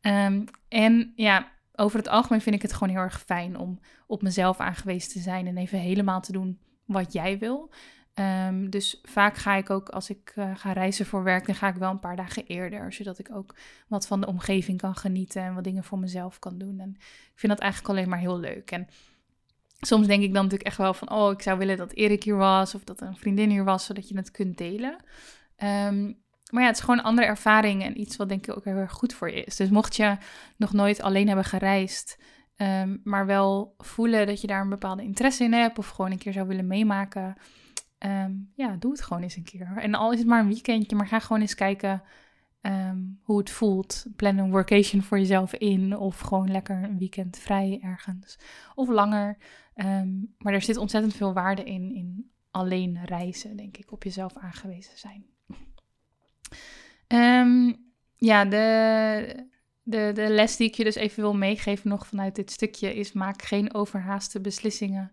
Um, en ja, over het algemeen vind ik het gewoon heel erg fijn om op mezelf aangewezen te zijn en even helemaal te doen wat jij wil. Um, dus vaak ga ik ook, als ik uh, ga reizen voor werk, dan ga ik wel een paar dagen eerder, zodat ik ook wat van de omgeving kan genieten en wat dingen voor mezelf kan doen. En ik vind dat eigenlijk alleen maar heel leuk. En soms denk ik dan natuurlijk echt wel van, oh, ik zou willen dat Erik hier was of dat een vriendin hier was, zodat je het kunt delen. Um, maar ja, het is gewoon een andere ervaring en iets wat denk ik ook heel erg goed voor je is. Dus mocht je nog nooit alleen hebben gereisd, um, maar wel voelen dat je daar een bepaalde interesse in hebt of gewoon een keer zou willen meemaken, um, ja, doe het gewoon eens een keer. En al is het maar een weekendje, maar ga gewoon eens kijken ehm, hoe het voelt. Plan een workation voor jezelf in of gewoon lekker een weekend vrij ergens of langer. Ehm, maar er zit ontzettend veel waarde in, in alleen reizen, denk ik, op jezelf aangewezen zijn. Ehm, ja, de, de, de les die ik je dus even wil meegeven nog vanuit dit stukje is: maak geen overhaaste beslissingen.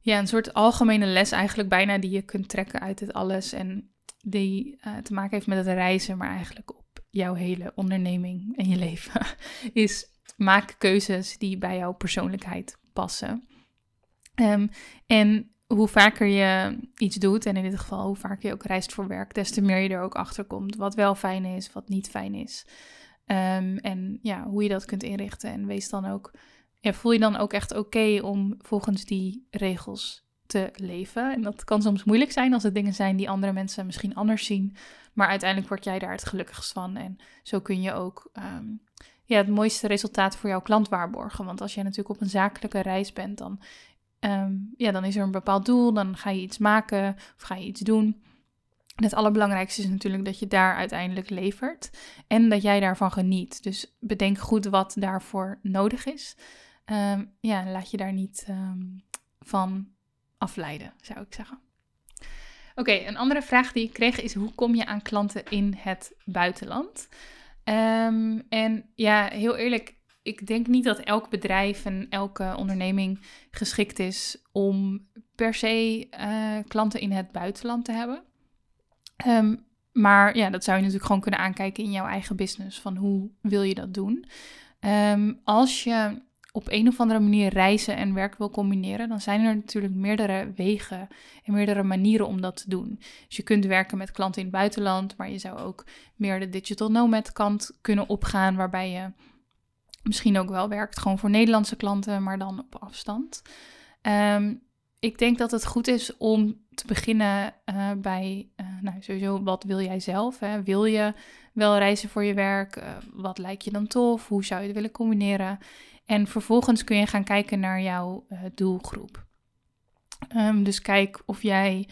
ja, een soort algemene les eigenlijk bijna die je kunt trekken uit dit alles. En die uh, te maken heeft met het reizen, maar eigenlijk op jouw hele onderneming en je leven. Is maak keuzes die bij jouw persoonlijkheid passen. Um, en hoe vaker je iets doet, en in dit geval hoe vaker je ook reist voor werk, des te meer je er ook achter komt wat wel fijn is, wat niet fijn is. Um, en ja, hoe je dat kunt inrichten. En wees dan ook, voel je dan ook echt oké om volgens die regels te leven. En dat kan soms moeilijk zijn als het dingen zijn die andere mensen misschien anders zien. Maar uiteindelijk word jij daar het gelukkigst van. En zo kun je ook um, ja, het mooiste resultaat voor jouw klant waarborgen. Want als jij natuurlijk op een zakelijke reis bent, dan, um, ja, dan is er een bepaald doel. Dan ga je iets maken of ga je iets doen. En het allerbelangrijkste is natuurlijk dat je daar uiteindelijk levert en dat jij daarvan geniet. Dus bedenk goed wat daarvoor nodig is. Um, ja, laat je daar niet um, van afleiden, zou ik zeggen. Oké, een andere vraag die ik kreeg is: hoe kom je aan klanten in het buitenland? Um, en ja, heel eerlijk, ik denk niet dat elk bedrijf en elke onderneming geschikt is om per se uh, klanten in het buitenland te hebben. Um, maar ja, dat zou je natuurlijk gewoon kunnen aankijken in jouw eigen business. Van hoe wil je dat doen? Um, als je op een of andere manier reizen en werk wil combineren, dan zijn er natuurlijk meerdere wegen en meerdere manieren om dat te doen. Dus je kunt werken met klanten in het buitenland, maar je zou ook meer de digital nomad kant kunnen opgaan, waarbij je misschien ook wel werkt gewoon voor Nederlandse klanten, maar dan op afstand. Um, ik denk dat het goed is om te beginnen uh, bij, uh, nou sowieso, wat wil jij zelf? Hè? Wil je wel reizen voor je werk? Uh, wat lijkt je dan tof? Hoe zou je het willen combineren? En vervolgens kun je gaan kijken naar jouw uh, doelgroep. Um, dus kijk of jij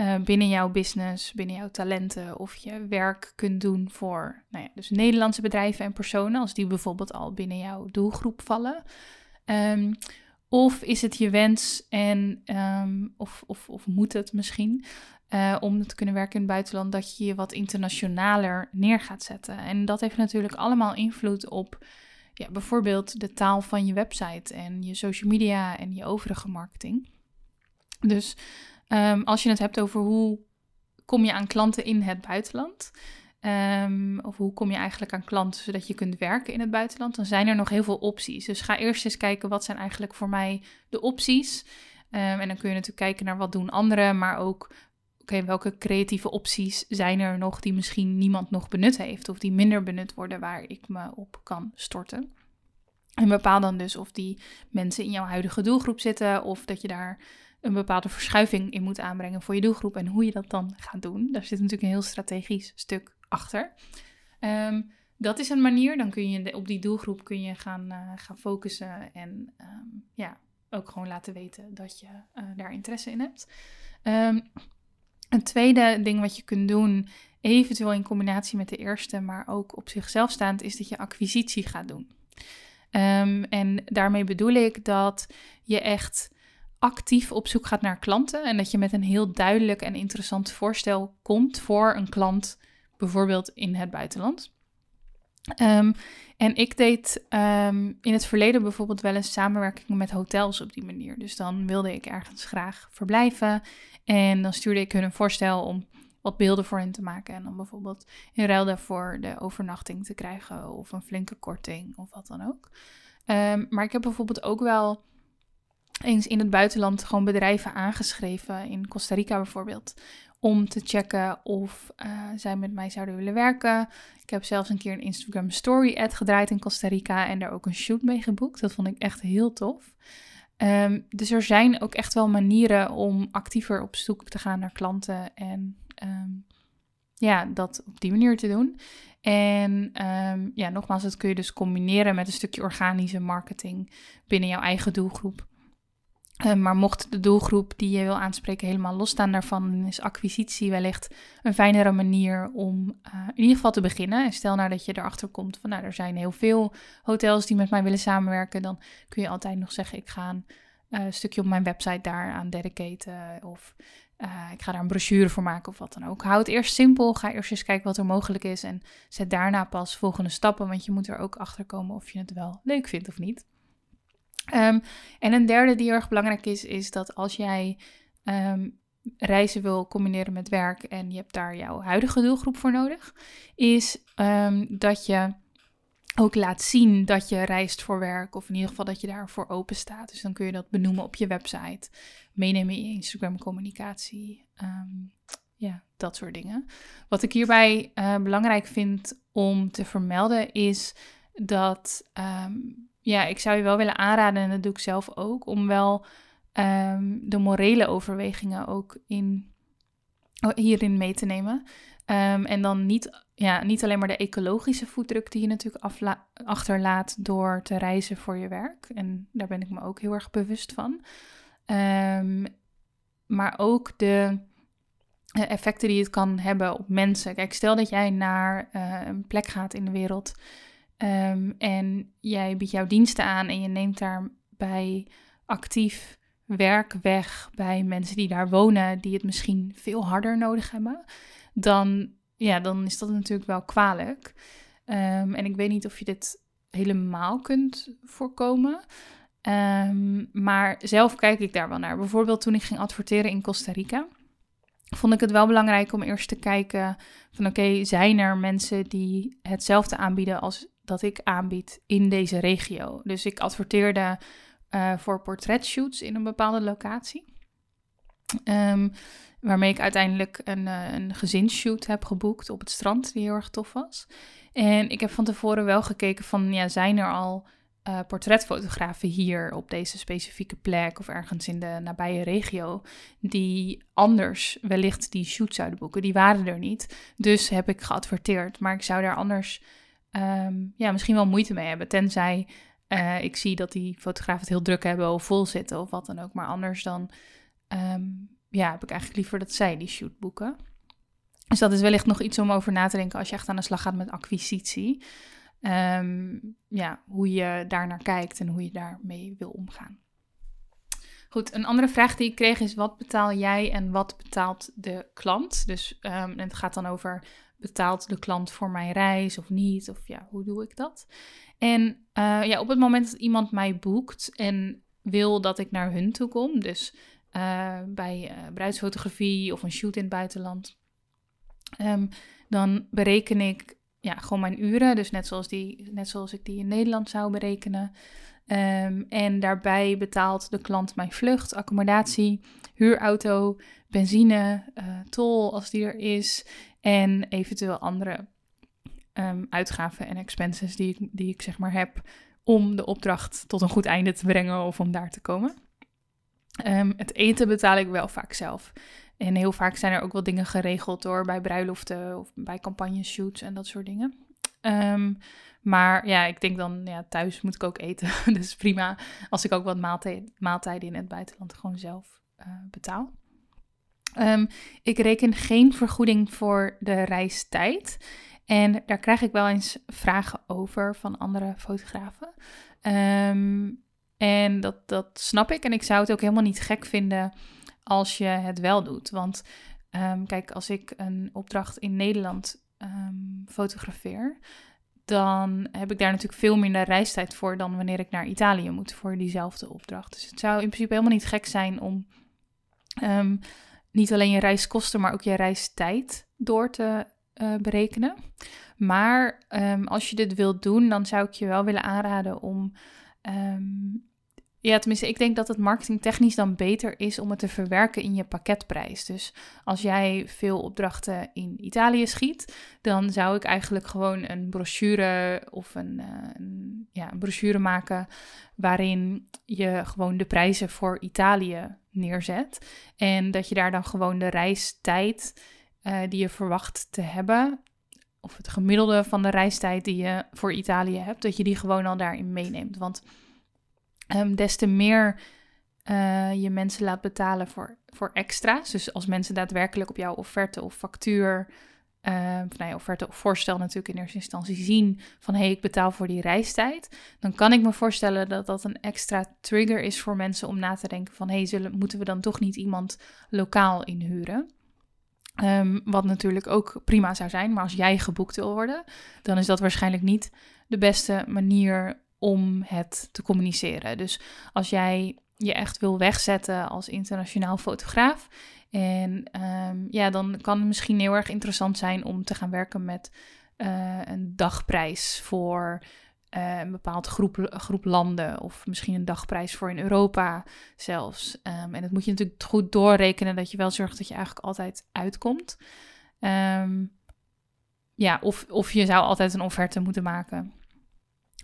uh, binnen jouw business, binnen jouw talenten, of je werk kunt doen voor nou ja, dus Nederlandse bedrijven en personen, als die bijvoorbeeld al binnen jouw doelgroep vallen. Um, of is het je wens en, um, of, of, of moet het misschien, uh, om te kunnen werken in het buitenland, dat je je wat internationaler neer gaat zetten. En dat heeft natuurlijk allemaal invloed op ja, bijvoorbeeld de taal van je website en je social media en je overige marketing. Dus um, als je het hebt over hoe kom je aan klanten in het buitenland, um, of hoe kom je eigenlijk aan klanten zodat je kunt werken in het buitenland, dan zijn er nog heel veel opties. Dus ga eerst eens kijken wat zijn eigenlijk voor mij de opties. Um, en dan kun je natuurlijk kijken naar wat doen anderen, maar ook welke creatieve opties zijn er nog die misschien niemand nog benut heeft of die minder benut worden waar ik me op kan storten. En bepaal dan dus of die mensen in jouw huidige doelgroep zitten of dat je daar een bepaalde verschuiving in moet aanbrengen voor je doelgroep en hoe je dat dan gaat doen. Daar zit natuurlijk een heel strategisch stuk achter. Um, dat is een manier. Dan kun je op die doelgroep kun je gaan, uh, gaan focussen en um, ja, ook gewoon laten weten dat je uh, daar interesse in hebt. Um, een tweede ding wat je kunt doen, eventueel in combinatie met de eerste, maar ook op zichzelf staand, is dat je acquisitie gaat doen. Um, en daarmee bedoel ik dat je echt actief op zoek gaat naar klanten en dat je met een heel duidelijk en interessant voorstel komt voor een klant, bijvoorbeeld in het buitenland. Um, en ik deed um, in het verleden bijvoorbeeld wel eens samenwerkingen met hotels op die manier. Dus dan wilde ik ergens graag verblijven en dan stuurde ik hun een voorstel om wat beelden voor hen te maken. En dan bijvoorbeeld in ruil daarvoor de overnachting te krijgen of een flinke korting of wat dan ook. Um, maar ik heb bijvoorbeeld ook wel eens in het buitenland gewoon bedrijven aangeschreven, in Costa Rica bijvoorbeeld, om te checken of uh, zij met mij zouden willen werken. Ik heb zelfs een keer een Instagram story ad gedraaid in Costa Rica en daar ook een shoot mee geboekt. Dat vond ik echt heel tof. Um, dus er zijn ook echt wel manieren om actiever op zoek te gaan naar klanten en um, ja, dat op die manier te doen. En um, ja, nogmaals, dat kun je dus combineren met een stukje organische marketing binnen jouw eigen doelgroep. Uh, maar mocht de doelgroep die je wil aanspreken helemaal losstaan daarvan, is acquisitie wellicht een fijnere manier om uh, in ieder geval te beginnen. En stel nou dat je erachter komt van, nou, er zijn heel veel hotels die met mij willen samenwerken, dan kun je altijd nog zeggen, ik ga een uh, stukje op mijn website daar aan dedicaten of ik ga daar een brochure voor maken of wat dan ook. Houd het eerst simpel, ga eerst eens kijken wat er mogelijk is en zet daarna pas volgende stappen, want je moet er ook achter komen of je het wel leuk vindt of niet. Um, en een derde die erg belangrijk is, is dat als jij um, reizen wil combineren met werk en je hebt daar jouw huidige doelgroep voor nodig, is um, dat je ook laat zien dat je reist voor werk of in ieder geval dat je daarvoor open staat. Dus dan kun je dat benoemen op je website, meenemen in je Instagram communicatie, ja, dat soort dingen. Wat ik hierbij uh, belangrijk vind om te vermelden is dat ja, ik zou je wel willen aanraden, en dat doe ik zelf ook, om wel um, de morele overwegingen ook in, hierin mee te nemen. Um, en dan niet, ja, niet alleen maar de ecologische voetdruk die je natuurlijk achterlaat door te reizen voor je werk. En daar ben ik me ook heel erg bewust van. Um, maar ook de effecten die het kan hebben op mensen. Kijk, stel dat jij naar uh, een plek gaat in de wereld Um, en jij biedt jouw diensten aan en je neemt daarbij actief werk weg bij mensen die daar wonen, die het misschien veel harder nodig hebben, dan, ja, dan is dat natuurlijk wel kwalijk. Um, en ik weet niet of je dit helemaal kunt voorkomen. Um, maar zelf kijk ik daar wel naar. Bijvoorbeeld toen ik ging adverteren in Costa Rica, vond ik het wel belangrijk om eerst te kijken van oké, zijn er mensen die hetzelfde aanbieden als dat ik aanbied in deze regio. Dus ik adverteerde uh, voor portretshoots in een bepaalde locatie. Um, waarmee ik uiteindelijk een, uh, een gezinsshoot heb geboekt op het strand, die heel erg tof was. En ik heb van tevoren wel gekeken van, ja, zijn er al uh, portretfotografen hier op deze specifieke plek of ergens in de nabije regio die anders wellicht die shoot zouden boeken. Die waren er niet, dus heb ik geadverteerd. Maar ik zou daar anders um, ja, misschien wel moeite mee hebben. Tenzij uh, ik zie dat die fotografen het heel druk hebben of vol zitten of wat dan ook. Maar anders dan um, ja, heb ik eigenlijk liever dat zij die shoot boeken. Dus dat is wellicht nog iets om over na te denken als je echt aan de slag gaat met acquisitie. Um, ja, hoe je daar naar kijkt en hoe je daarmee wil omgaan. Goed, een andere vraag die ik kreeg is: wat betaal jij en wat betaalt de klant? Dus um, het gaat dan over betaalt de klant voor mijn reis of niet? Of ja, hoe doe ik dat? En uh, ja, op het moment dat iemand mij boekt en wil dat ik naar hun toe kom, dus uh, bij uh, bruidsfotografie of een shoot in het buitenland, um, dan bereken ik ja, gewoon mijn uren. Dus net zoals, die, net zoals ik die in Nederland zou berekenen. Um, en daarbij betaalt de klant mijn vlucht, accommodatie, huurauto, benzine, tol als die er is. En eventueel andere um, uitgaven en expenses die ik, die ik zeg maar heb om de opdracht tot een goed einde te brengen of om daar te komen. Um, het eten betaal ik wel vaak zelf. En heel vaak zijn er ook wel dingen geregeld door bij bruiloften of bij campagneshoots en dat soort dingen. Um, maar ja, ik denk dan, ja, thuis moet ik ook eten. dus prima als ik ook wat maaltijden, in het buitenland gewoon zelf uh, betaal. Um, ik reken geen vergoeding voor de reistijd. En daar krijg ik wel eens vragen over van andere fotografen. Um, en dat, dat snap ik. En ik zou het ook helemaal niet gek vinden als je het wel doet. Want um, kijk, als ik een opdracht in Nederland fotografeer, dan heb ik daar natuurlijk veel minder reistijd voor dan wanneer ik naar Italië moet voor diezelfde opdracht. Dus het zou in principe helemaal niet gek zijn om niet alleen je reiskosten, maar ook je reistijd door te uh, berekenen. Maar um, als je dit wilt doen, dan zou ik je wel willen aanraden om um, ja, tenminste, ik denk dat het marketingtechnisch dan beter is om het te verwerken in je pakketprijs. Dus als jij veel opdrachten in Italië schiet, dan zou ik eigenlijk gewoon een brochure of een, uh, een, ja, een brochure maken waarin je gewoon de prijzen voor Italië neerzet. En dat je daar dan gewoon de reistijd uh, die je verwacht te hebben, of het gemiddelde van de reistijd die je voor Italië hebt, dat je die gewoon al daarin meeneemt. Want Um, des te meer uh, je mensen laat betalen voor, voor extra's. Dus als mensen daadwerkelijk op jouw offerte of factuur, uh, nou ja, offerte of voorstel natuurlijk in eerste instantie zien van hé, hey, ik betaal voor die reistijd, dan kan ik me voorstellen dat dat een extra trigger is voor mensen om na te denken van hé, hey, moeten we dan toch niet iemand lokaal inhuren? Um, wat natuurlijk ook prima zou zijn, maar als jij geboekt wil worden, dan is dat waarschijnlijk niet de beste manier om het te communiceren. Dus als jij je echt wil wegzetten als internationaal fotograaf. En um, ja, dan kan het misschien heel erg interessant zijn om te gaan werken met uh, een dagprijs voor uh, een bepaald groep, groep landen. Of misschien een dagprijs voor in Europa zelfs. Um, en dat moet je natuurlijk goed doorrekenen dat je wel zorgt dat je eigenlijk altijd uitkomt. Um, ja, of, of je zou altijd een offerte moeten maken.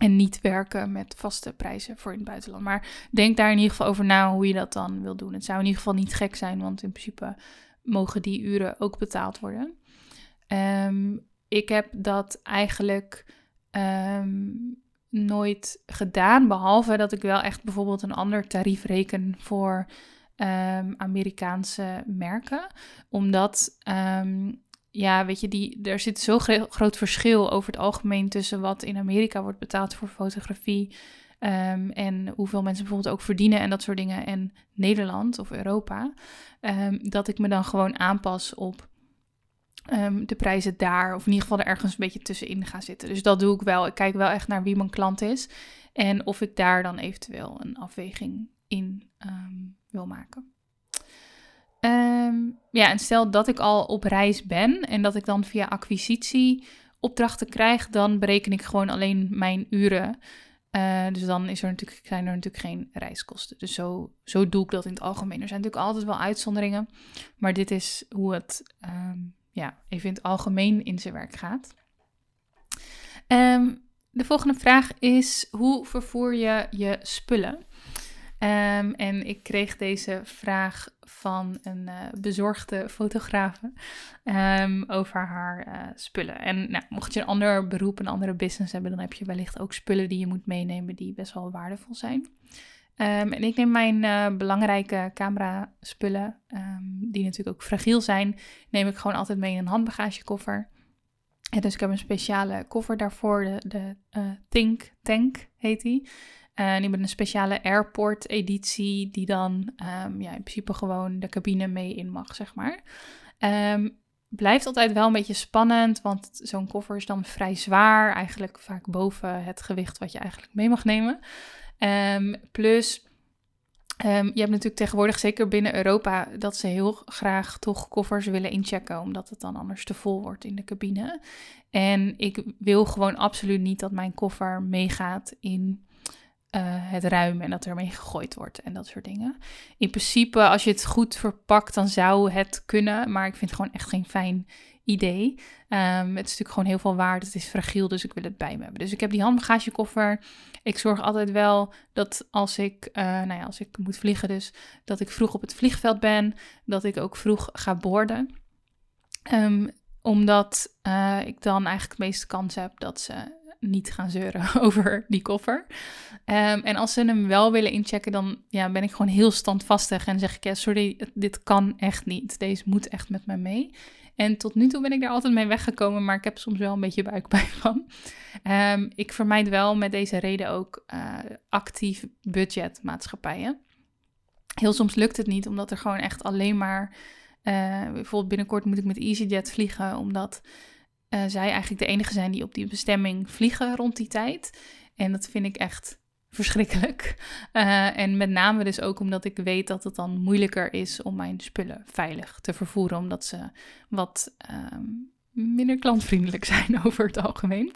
En niet werken met vaste prijzen voor in het buitenland. Maar denk daar in ieder geval over na hoe je dat dan wil doen. Het zou in ieder geval niet gek zijn, want in principe mogen die uren ook betaald worden. Um, ik heb dat eigenlijk um, nooit gedaan, behalve dat ik wel echt bijvoorbeeld een ander tarief reken voor um, Amerikaanse merken. Omdat ja, weet je, die, er zit zo'n groot verschil over het algemeen tussen wat in Amerika wordt betaald voor fotografie. Um, en hoeveel mensen bijvoorbeeld ook verdienen en dat soort dingen. En Nederland of Europa. Um, dat ik me dan gewoon aanpas op um, de prijzen daar. Of in ieder geval er ergens een beetje tussenin ga zitten. Dus dat doe ik wel. Ik kijk wel echt naar wie mijn klant is. En of ik daar dan eventueel een afweging in wil maken. Um, ja, en stel dat ik al op reis ben en dat ik dan via acquisitie opdrachten krijg, dan bereken ik gewoon alleen mijn uren. Uh, dus dan is er natuurlijk, zijn er natuurlijk geen reiskosten. Dus zo, zo doe ik dat in het algemeen. Er zijn natuurlijk altijd wel uitzonderingen, maar dit is hoe het um, ja, even in het algemeen in zijn werk gaat. Um, de volgende vraag is: hoe vervoer je je spullen? Um, en ik kreeg deze vraag van een uh, bezorgde fotografe um, over haar uh, spullen. En nou, mocht je een ander beroep, een andere business hebben, dan heb je wellicht ook spullen die je moet meenemen die best wel waardevol zijn. Um, en ik neem mijn uh, belangrijke camera spullen, die natuurlijk ook fragiel zijn, neem ik gewoon altijd mee in een handbagagekoffer. En dus ik heb een speciale koffer daarvoor, de, de Think Tank heet die. En die hebben een speciale airport editie die dan um, ja, in principe gewoon de cabine mee in mag, zeg maar. Um, blijft altijd wel een beetje spannend, want zo'n koffer is dan vrij zwaar. Eigenlijk vaak boven het gewicht wat je eigenlijk mee mag nemen. Um, plus, je hebt natuurlijk tegenwoordig, zeker binnen Europa, dat ze heel graag toch koffers willen inchecken, omdat het dan anders te vol wordt in de cabine. En ik wil gewoon absoluut niet dat mijn koffer meegaat in uh, het ruim en dat ermee gegooid wordt en dat soort dingen. In principe, als je het goed verpakt, dan zou het kunnen, maar ik vind het gewoon echt geen fijn idee. Um, het is natuurlijk gewoon heel veel waard, het is fragiel, dus ik wil het bij me hebben. Dus ik heb die handbagagekoffer. Ik zorg altijd wel dat als ik, uh, nou ja, als ik moet vliegen, dus dat ik vroeg op het vliegveld ben, dat ik ook vroeg ga boorden. Um, omdat uh, ik dan eigenlijk de meeste kans heb dat ze niet gaan zeuren over die koffer. Um, en als ze hem wel willen inchecken, dan ja, ben ik gewoon heel standvastig en zeg ik, ja, sorry, dit kan echt niet. Deze moet echt met mij mee. En tot nu toe ben ik daar altijd mee weggekomen, maar ik heb soms wel een beetje buikpijn van. Um, ik vermijd wel met deze reden ook uh, actief budgetmaatschappijen. Heel soms lukt het niet, omdat er gewoon echt alleen maar... Uh, bijvoorbeeld binnenkort moet ik met EasyJet vliegen, omdat uh, zij eigenlijk de enige zijn die op die bestemming vliegen rond die tijd. En dat vind ik echt verschrikkelijk. Uh, en met name dus ook omdat ik weet dat het dan moeilijker is om mijn spullen veilig te vervoeren, omdat ze wat um, minder klantvriendelijk zijn over het algemeen.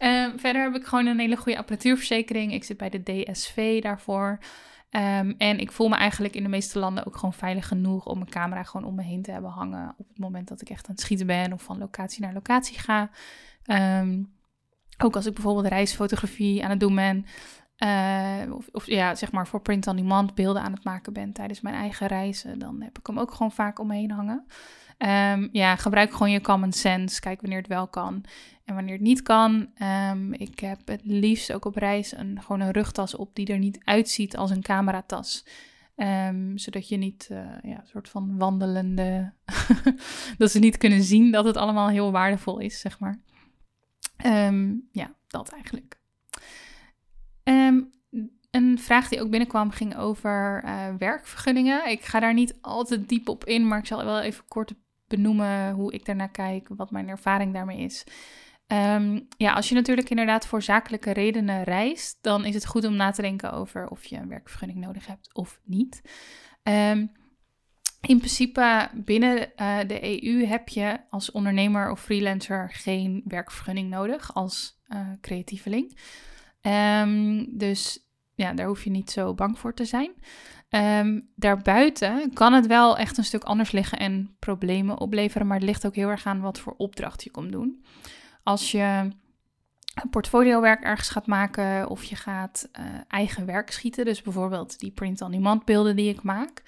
Uh, verder heb ik gewoon een hele goede apparatuurverzekering. Ik zit bij de DSV daarvoor. Um, en ik voel me eigenlijk in de meeste landen ook gewoon veilig genoeg om mijn camera gewoon om me heen te hebben hangen op het moment dat ik echt aan het schieten ben of van locatie naar locatie ga. Um, ook als ik bijvoorbeeld reisfotografie aan het doen ben, uh, of, of, ja, zeg maar voor print on demand beelden aan het maken ben tijdens mijn eigen reizen, dan heb ik hem ook gewoon vaak om me heen hangen. Um, ja, gebruik gewoon je common sense. Kijk wanneer het wel kan en wanneer het niet kan. Um, ik heb het liefst ook op reis een, gewoon een rugtas op die er niet uitziet als een cameratas. Ehm, zodat je niet uh, ja, een soort van wandelende. dat ze niet kunnen zien dat het allemaal heel waardevol is, zeg maar. Ehm, ja, dat eigenlijk. Ehm, een vraag die ook binnenkwam ging over uh, werkvergunningen. Ik ga daar niet altijd diep op in, maar ik zal wel even kort benoemen hoe ik daarnaar kijk, wat mijn ervaring daarmee is. Ehm, ja, als je natuurlijk inderdaad voor zakelijke redenen reist, dan is het goed om na te denken over of je een werkvergunning nodig hebt of niet. Um, in principe binnen uh, de EU heb je als ondernemer of freelancer geen werkvergunning nodig als uh, creatieveling. Um, dus ja, daar hoef je niet zo bang voor te zijn. Um, daarbuiten kan het wel echt een stuk anders liggen en problemen opleveren, maar het ligt ook heel erg aan wat voor opdracht je komt doen. Als je portfoliowerk ergens gaat maken of je gaat uh, eigen werk schieten, dus bijvoorbeeld die print-on-demand beelden die ik maak,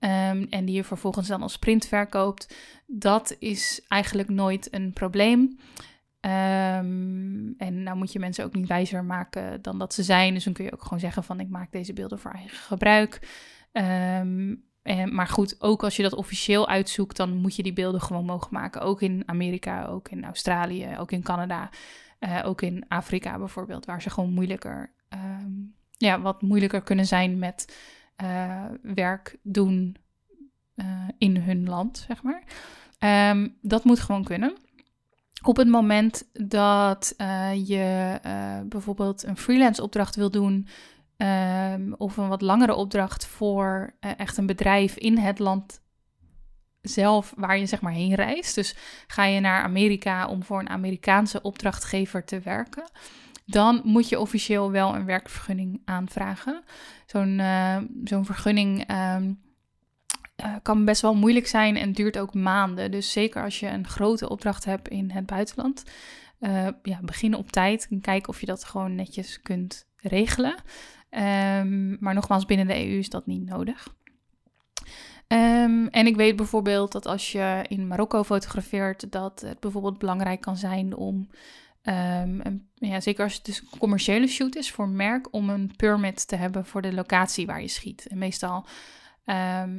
um, en die je vervolgens dan als print verkoopt, dat is eigenlijk nooit een probleem. Um, en nou moet je mensen ook niet wijzer maken dan dat ze zijn. Dus dan kun je ook gewoon zeggen van ik maak deze beelden voor eigen gebruik. En, maar goed, ook als je dat officieel uitzoekt, dan moet je die beelden gewoon mogen maken. Ook in Amerika, ook in Australië, ook in Canada, uh, ook in Afrika bijvoorbeeld, waar ze gewoon moeilijker, um, ja, wat moeilijker kunnen zijn met uh, werk doen uh, in hun land, zeg maar. Dat moet gewoon kunnen. Op het moment dat je bijvoorbeeld een freelance opdracht wil doen Um, of een wat langere opdracht voor uh, echt een bedrijf in het land zelf waar je zeg maar heen reist. Dus ga je naar Amerika om voor een Amerikaanse opdrachtgever te werken, dan moet je officieel wel een werkvergunning aanvragen. Zo'n zo'n vergunning um, uh, kan best wel moeilijk zijn en duurt ook maanden. Dus zeker als je een grote opdracht hebt in het buitenland, ja, begin op tijd en kijk of je dat gewoon netjes kunt regelen. Um, maar nogmaals, binnen de EU is dat niet nodig. Um, en ik weet bijvoorbeeld dat als je in Marokko fotografeert, dat het bijvoorbeeld belangrijk kan zijn om, um, een, ja, zeker als het dus een commerciële shoot is voor merk, om een permit te hebben voor de locatie waar je schiet. En meestal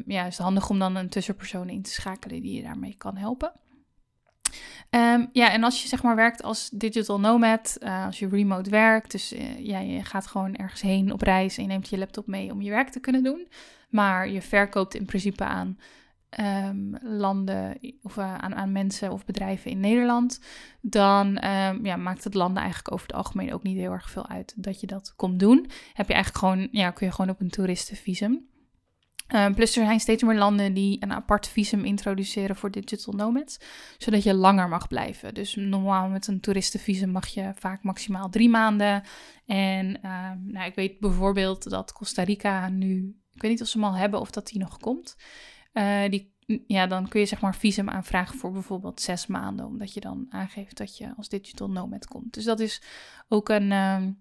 ja, is het handig om dan een tussenpersoon in te schakelen die je daarmee kan helpen. Um, ja, en als je zeg maar werkt als digital nomad, uh, als je remote werkt, dus uh, ja, je gaat gewoon ergens heen op reis en je neemt je laptop mee om je werk te kunnen doen, maar je verkoopt in principe aan um, landen of uh, aan, aan mensen of bedrijven in Nederland, dan um, ja, maakt het landen eigenlijk over het algemeen ook niet heel erg veel uit dat je dat komt doen. Heb je eigenlijk gewoon, ja, kun je gewoon op een toeristenvisum. Um, plus er zijn steeds meer landen die een apart visum introduceren voor digital nomads, zodat je langer mag blijven. Dus normaal met een toeristenvisum mag je vaak maximaal drie maanden. En um, nou, ik weet bijvoorbeeld dat Costa Rica nu, ik weet niet of ze hem al hebben of dat die nog komt. Uh, die, ja, dan kun je zeg maar visum aanvragen voor bijvoorbeeld zes maanden, omdat je dan aangeeft dat je als digital nomad komt. Dus dat is ook een, um,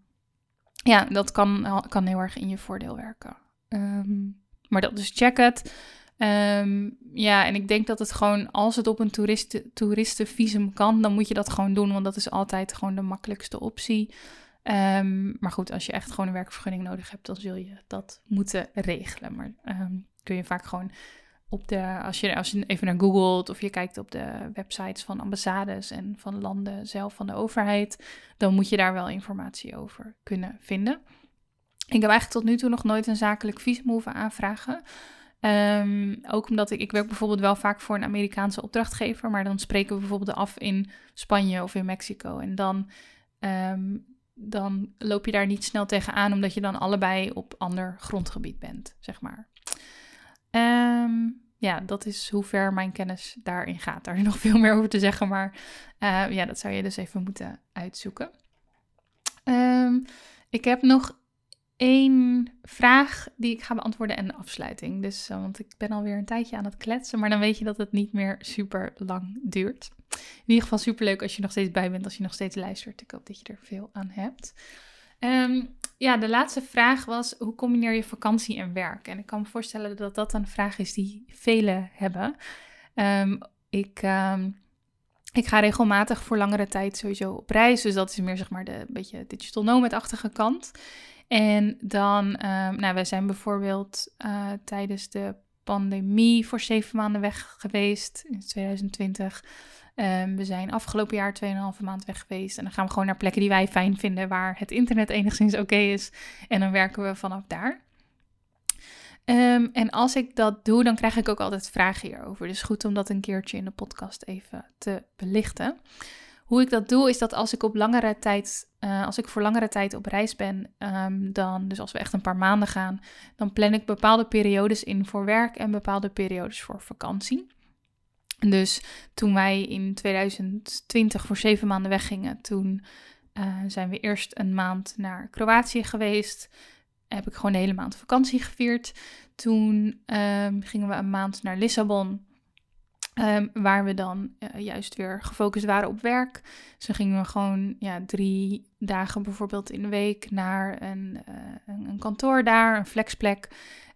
ja, dat kan, kan heel erg in je voordeel werken. Um, maar dat, dus check het. Um, ja, en ik denk dat het gewoon, als het op een toeristen, toeristenvisum kan, dan moet je dat gewoon doen, want dat is altijd gewoon de makkelijkste optie. Um, maar goed, als je echt gewoon een werkvergunning nodig hebt, dan zul je dat moeten regelen. Maar um, kun je vaak gewoon op de, als je, als je even naar googelt of je kijkt op de websites van ambassades en van landen zelf, van de overheid, dan moet je daar wel informatie over kunnen vinden. Ik heb eigenlijk tot nu toe nog nooit een zakelijk visum hoeven aanvragen. Um, ook omdat ik, ik werk bijvoorbeeld wel vaak voor een Amerikaanse opdrachtgever, maar dan spreken we bijvoorbeeld af in Spanje of in Mexico. En dan, um, dan loop je daar niet snel tegenaan, omdat je dan allebei op ander grondgebied bent, zeg maar. Um, ja, dat is hoe ver mijn kennis daarin gaat. Daar is nog veel meer over te zeggen, maar uh, ja, dat zou je dus even moeten uitzoeken. ik heb nog één vraag die ik ga beantwoorden en afsluiting. Dus, uh, want ik ben alweer een tijdje aan het kletsen, maar dan weet je dat het niet meer super lang duurt. In ieder geval super leuk als je nog steeds bij bent, als je nog steeds luistert. Ik hoop dat je er veel aan hebt. Um, ja, de laatste vraag was: hoe combineer je vakantie en werk? En ik kan me voorstellen dat dat een vraag is die velen hebben. Um, ik. Um, ik ga regelmatig voor langere tijd sowieso op reis. Dus dat is meer zeg maar de beetje digital nomad-achtige kant. En dan, um, nou, wij zijn bijvoorbeeld uh, tijdens de pandemie voor zeven maanden weg geweest in 2020. Um, we zijn afgelopen jaar 2,5 maand weg geweest. En dan gaan we gewoon naar plekken die wij fijn vinden, waar het internet enigszins oké is. En dan werken we vanaf daar. Um, en als ik dat doe, dan krijg ik ook altijd vragen hierover. Dus goed om dat een keertje in de podcast even te belichten. Hoe ik dat doe, is dat als ik op langere tijd, uh, als ik voor langere tijd op reis ben, um, dan, dus als we echt een paar maanden gaan, dan plan ik bepaalde periodes in voor werk en bepaalde periodes voor vakantie. Dus toen wij in 2020 voor zeven maanden weggingen, toen uh, zijn we eerst een maand naar Kroatië geweest. Heb ik gewoon de hele maand vakantie gevierd. Toen um, gingen we een maand naar Lissabon. Um, waar we dan uh, juist weer gefocust waren op werk. Dus gingen we gewoon ja, drie dagen bijvoorbeeld in de week naar een, uh, een, een, kantoor daar, een flexplek.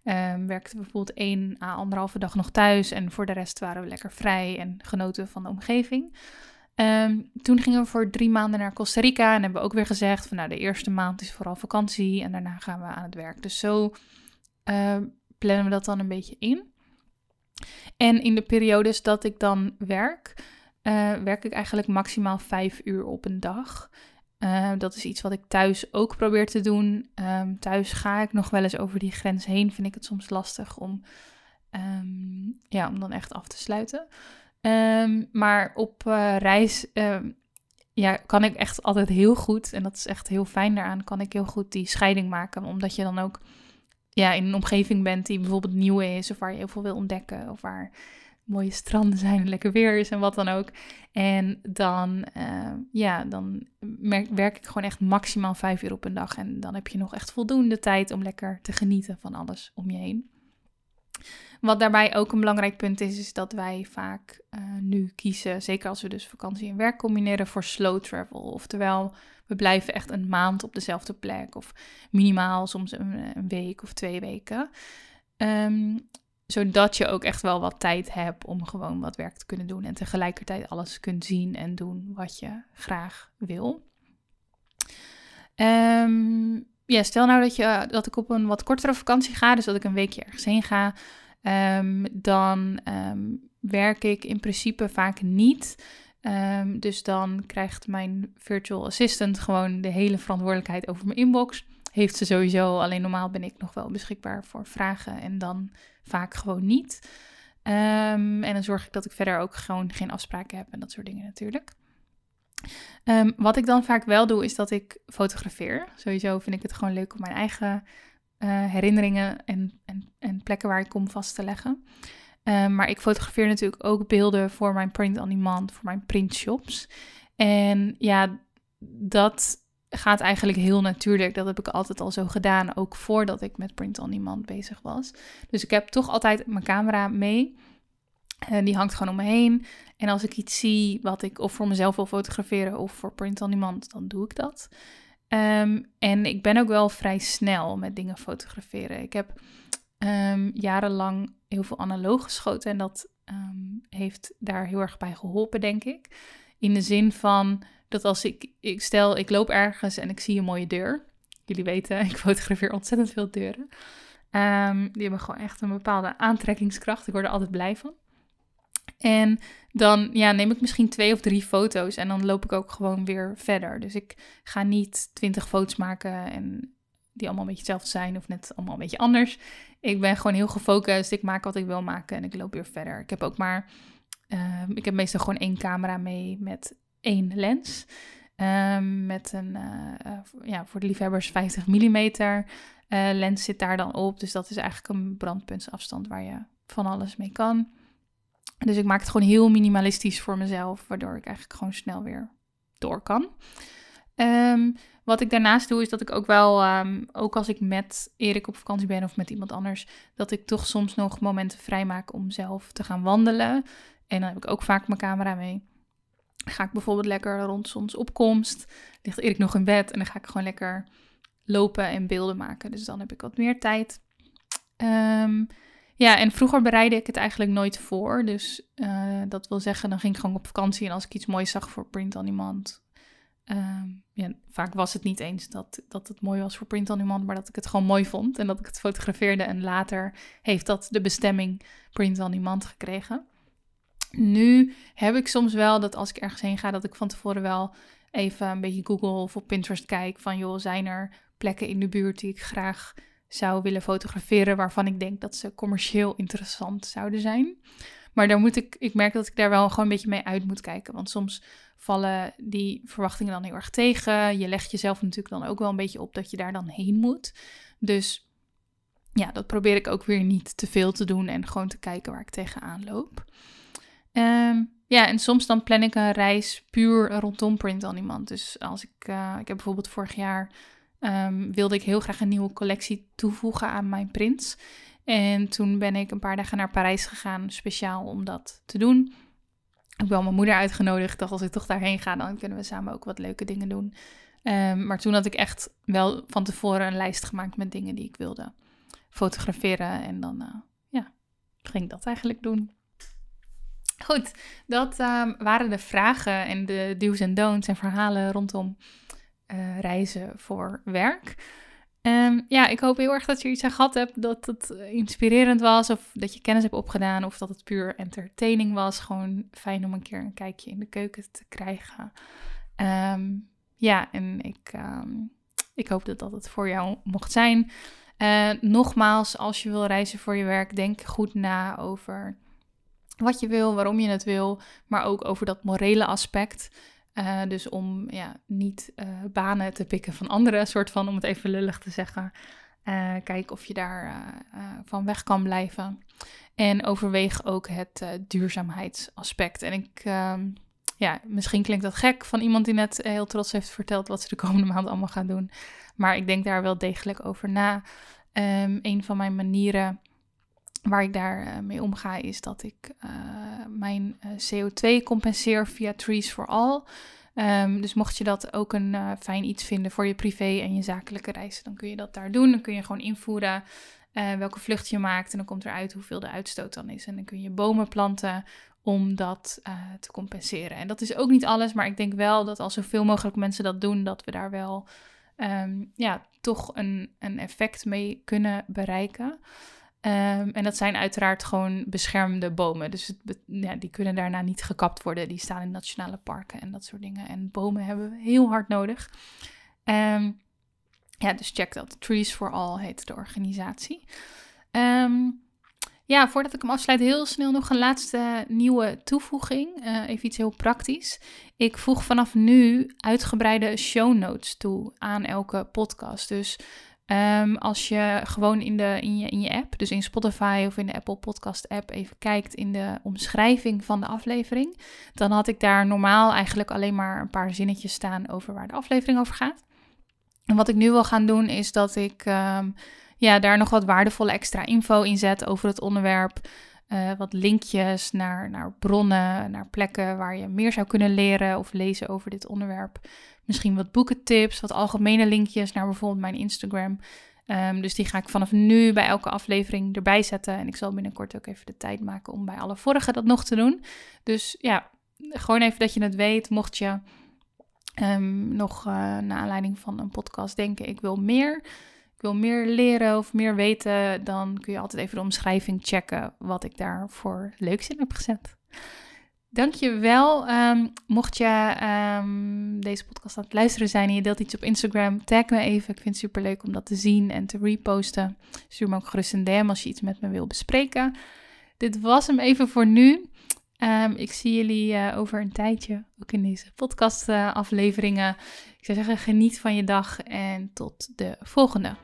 Um, werkten we bijvoorbeeld één à anderhalve dag nog thuis. En voor de rest waren we lekker vrij en genoten van de omgeving. Um, toen gingen we voor drie maanden naar Costa Rica. En hebben we ook weer gezegd van nou de eerste maand is vooral vakantie. En daarna gaan we aan het werk. Dus zo plannen we dat dan een beetje in. En in de periodes dat ik dan werk, uh, werk ik eigenlijk maximaal vijf uur op een dag. Uh, dat is iets wat ik thuis ook probeer te doen. Um, thuis ga ik nog wel eens over die grens heen. Vind ik het soms lastig om, um, ja, om dan echt af te sluiten. Um, maar op uh, reis ja, kan ik echt altijd heel goed, en dat is echt heel fijn daaraan, kan ik heel goed die scheiding maken. Omdat je dan ook ja, in een omgeving bent die bijvoorbeeld nieuw is, of waar je heel veel wil ontdekken, of waar mooie stranden zijn lekker weer is en wat dan ook. En dan, uh, ja, dan werk ik gewoon echt maximaal vijf uur op een dag. En dan heb je nog echt voldoende tijd om lekker te genieten van alles om je heen. Wat daarbij ook een belangrijk punt is, is dat wij vaak uh, nu kiezen, zeker als we dus vakantie en werk combineren, voor slow travel. Oftewel, we blijven echt een maand op dezelfde plek of minimaal soms een, week of twee weken. Um, zodat je ook echt wel wat tijd hebt om gewoon wat werk te kunnen doen en tegelijkertijd alles kunt zien en doen wat je graag wil. Um, ja, stel nou dat, je, dat ik op een wat kortere vakantie ga, dus dat ik een weekje ergens heen ga, um, dan um, werk ik in principe vaak niet. Um, dus dan krijgt mijn virtual assistant gewoon de hele verantwoordelijkheid over mijn inbox. Heeft ze sowieso, alleen normaal ben ik nog wel beschikbaar voor vragen en dan vaak gewoon niet. en dan zorg ik dat ik verder ook gewoon geen afspraken heb en dat soort dingen natuurlijk. Um, wat ik dan vaak wel doe, is dat ik fotografeer. Sowieso vind ik het gewoon leuk om mijn eigen uh, herinneringen en, en, en, plekken waar ik kom vast te leggen. Um, maar ik fotografeer natuurlijk ook beelden voor mijn print on demand, voor mijn printshops. En ja, dat gaat eigenlijk heel natuurlijk. Dat heb ik altijd al zo gedaan, ook voordat ik met print on demand bezig was. Dus ik heb toch altijd mijn camera mee. En die hangt gewoon om me heen. En als ik iets zie wat ik of voor mezelf wil fotograferen of voor print on demand, dan doe ik dat. Um, en ik ben ook wel vrij snel met dingen fotograferen. Ik heb um, jarenlang heel veel analoog geschoten en dat um, heeft daar heel erg bij geholpen, denk ik. In de zin van dat als ik, ik stel, ik loop ergens en ik zie een mooie deur. Jullie weten, ik fotografeer ontzettend veel deuren. die hebben gewoon echt een bepaalde aantrekkingskracht. Ik word er altijd blij van. En dan ja, neem ik misschien twee of drie foto's en dan loop ik ook gewoon weer verder. Dus ik ga niet twintig foto's maken en die allemaal een beetje hetzelfde zijn of net allemaal een beetje anders. Ik ben gewoon heel gefocust. Ik maak wat ik wil maken en ik loop weer verder. Ik heb ook maar, uh, ik heb meestal gewoon één camera mee met één lens. Um, met een, uh, ja, voor de liefhebbers 50 mm uh, lens zit daar dan op. Dus dat is eigenlijk een brandpuntsafstand waar je van alles mee kan. Dus ik maak het gewoon heel minimalistisch voor mezelf, waardoor ik eigenlijk gewoon snel weer door kan. Um, wat ik daarnaast doe, is dat ik ook wel, um, ook als ik met Erik op vakantie ben of met iemand anders, dat ik toch soms nog momenten vrijmaak om zelf te gaan wandelen. En dan heb ik ook vaak mijn camera mee. ga ik bijvoorbeeld lekker rond zonsopkomst, ligt Erik nog in bed en dan ga ik gewoon lekker lopen en beelden maken. Dus dan heb ik wat meer tijd. Um, ja, en vroeger bereidde ik het eigenlijk nooit voor. Dus uh, dat wil zeggen, dan ging ik gewoon op vakantie en als ik iets moois zag voor print on demand, Ehm, ja, vaak was het niet eens dat, dat het mooi was voor print on maar dat ik het gewoon mooi vond en dat ik het fotografeerde. En later heeft dat de bestemming print on gekregen. Nu heb ik soms wel dat als ik ergens heen ga, dat ik van tevoren wel even een beetje Google of op Pinterest kijk van joh, zijn er plekken in de buurt die ik graag zou willen fotograferen waarvan ik denk dat ze commercieel interessant zouden zijn. Maar daar moet ik, ik merk dat ik daar wel gewoon een beetje mee uit moet kijken. Want soms vallen die verwachtingen dan heel erg tegen. Je legt jezelf natuurlijk dan ook wel een beetje op dat je daar dan heen moet. Dus ja, dat probeer ik ook weer niet te veel te doen en gewoon te kijken waar ik tegenaan loop. Ehm, ja, en soms dan plan ik een reis puur rondom print on demand. Dus als ik, uh, ik heb bijvoorbeeld vorig jaar um, wilde ik heel graag een nieuwe collectie toevoegen aan mijn prints. En toen ben ik een paar dagen naar Parijs gegaan, speciaal om dat te doen. Ik heb wel mijn moeder uitgenodigd, dacht als ik toch daarheen ga, dan kunnen we samen ook wat leuke dingen doen. Um, maar toen had ik echt wel van tevoren een lijst gemaakt met dingen die ik wilde fotograferen. En dan uh, ja, ging ik dat eigenlijk doen. Goed, dat um, waren de vragen en de do's en don'ts en verhalen rondom uh, reizen voor werk. Um, ja, ik hoop heel erg dat je iets aan gehad hebt, dat het inspirerend was, of dat je kennis hebt opgedaan, of dat het puur entertaining was. Gewoon fijn om een keer een kijkje in de keuken te krijgen. Um, ja, en ik, um, ik hoop dat dat het voor jou mocht zijn. Uh, nogmaals, als je wil reizen voor je werk, denk goed na over wat je wil, waarom je het wil, maar ook over dat morele aspect. Uh, dus om ja, niet uh, banen te pikken van anderen, soort van, om het even lullig te zeggen. Uh, kijk of je daar van weg kan blijven. En overweeg ook het duurzaamheidsaspect. En ik, ehm, ja, misschien klinkt dat gek van iemand die net heel trots heeft verteld wat ze de komende maand allemaal gaan doen. Maar ik denk daar wel degelijk over na. Um, een van mijn manieren waar ik daar uh, mee omga is dat ik uh, mijn uh, CO2 compenseer via Trees for All. Um, dus mocht je dat ook een fijn iets vinden voor je privé en je zakelijke reizen, dan kun je dat daar doen. Dan kun je gewoon invoeren welke vlucht je maakt en dan komt eruit hoeveel de uitstoot dan is. En dan kun je bomen planten om dat te compenseren. En dat is ook niet alles, maar ik denk wel dat als zoveel mogelijk mensen dat doen, dat we daar wel um, ja, toch een, een effect mee kunnen bereiken. Um, en dat zijn uiteraard gewoon beschermde bomen. Dus het, ja, die kunnen daarna niet gekapt worden. Die staan in nationale parken en dat soort dingen. En bomen hebben we heel hard nodig. Um, ja, dus check dat. Trees for All heet de organisatie. Um, ja, voordat ik hem afsluit, heel snel nog een laatste nieuwe toevoeging. Uh, even iets heel praktisch. Ik voeg vanaf nu uitgebreide show notes toe aan elke podcast. Dus Um, als je gewoon in, de, in, je, in je app, dus in Spotify of in de Apple Podcast app, even kijkt in de omschrijving van de aflevering, dan had ik daar normaal eigenlijk alleen maar een paar zinnetjes staan over waar de aflevering over gaat. En wat ik nu wil gaan doen is dat ik um, ja, daar nog wat waardevolle extra info in zet over het onderwerp. Uh, wat linkjes naar, naar bronnen, naar plekken waar je meer zou kunnen leren of lezen over dit onderwerp. Misschien wat boekentips, wat algemene linkjes naar bijvoorbeeld mijn Instagram. Um, dus die ga ik vanaf nu bij elke aflevering erbij zetten. En ik zal binnenkort ook even de tijd maken om bij alle vorige dat nog te doen. Dus ja, gewoon even dat je het weet. Mocht je um, nog uh, naar aanleiding van een podcast denken, ik wil meer. Ik wil meer leren of meer weten, dan kun je altijd even de omschrijving checken wat ik daar voor leuks in heb gezet. Dankjewel. Um, mocht je um, deze podcast aan het luisteren zijn en je deelt iets op Instagram, tag me even. Ik vind het super leuk om dat te zien en te reposten. Stuur me ook gerust een DM als je iets met me wil bespreken. Dit was hem even voor nu. Um, ik zie jullie uh, over een tijdje ook in deze podcast afleveringen. Ik zou zeggen, geniet van je dag en tot de volgende.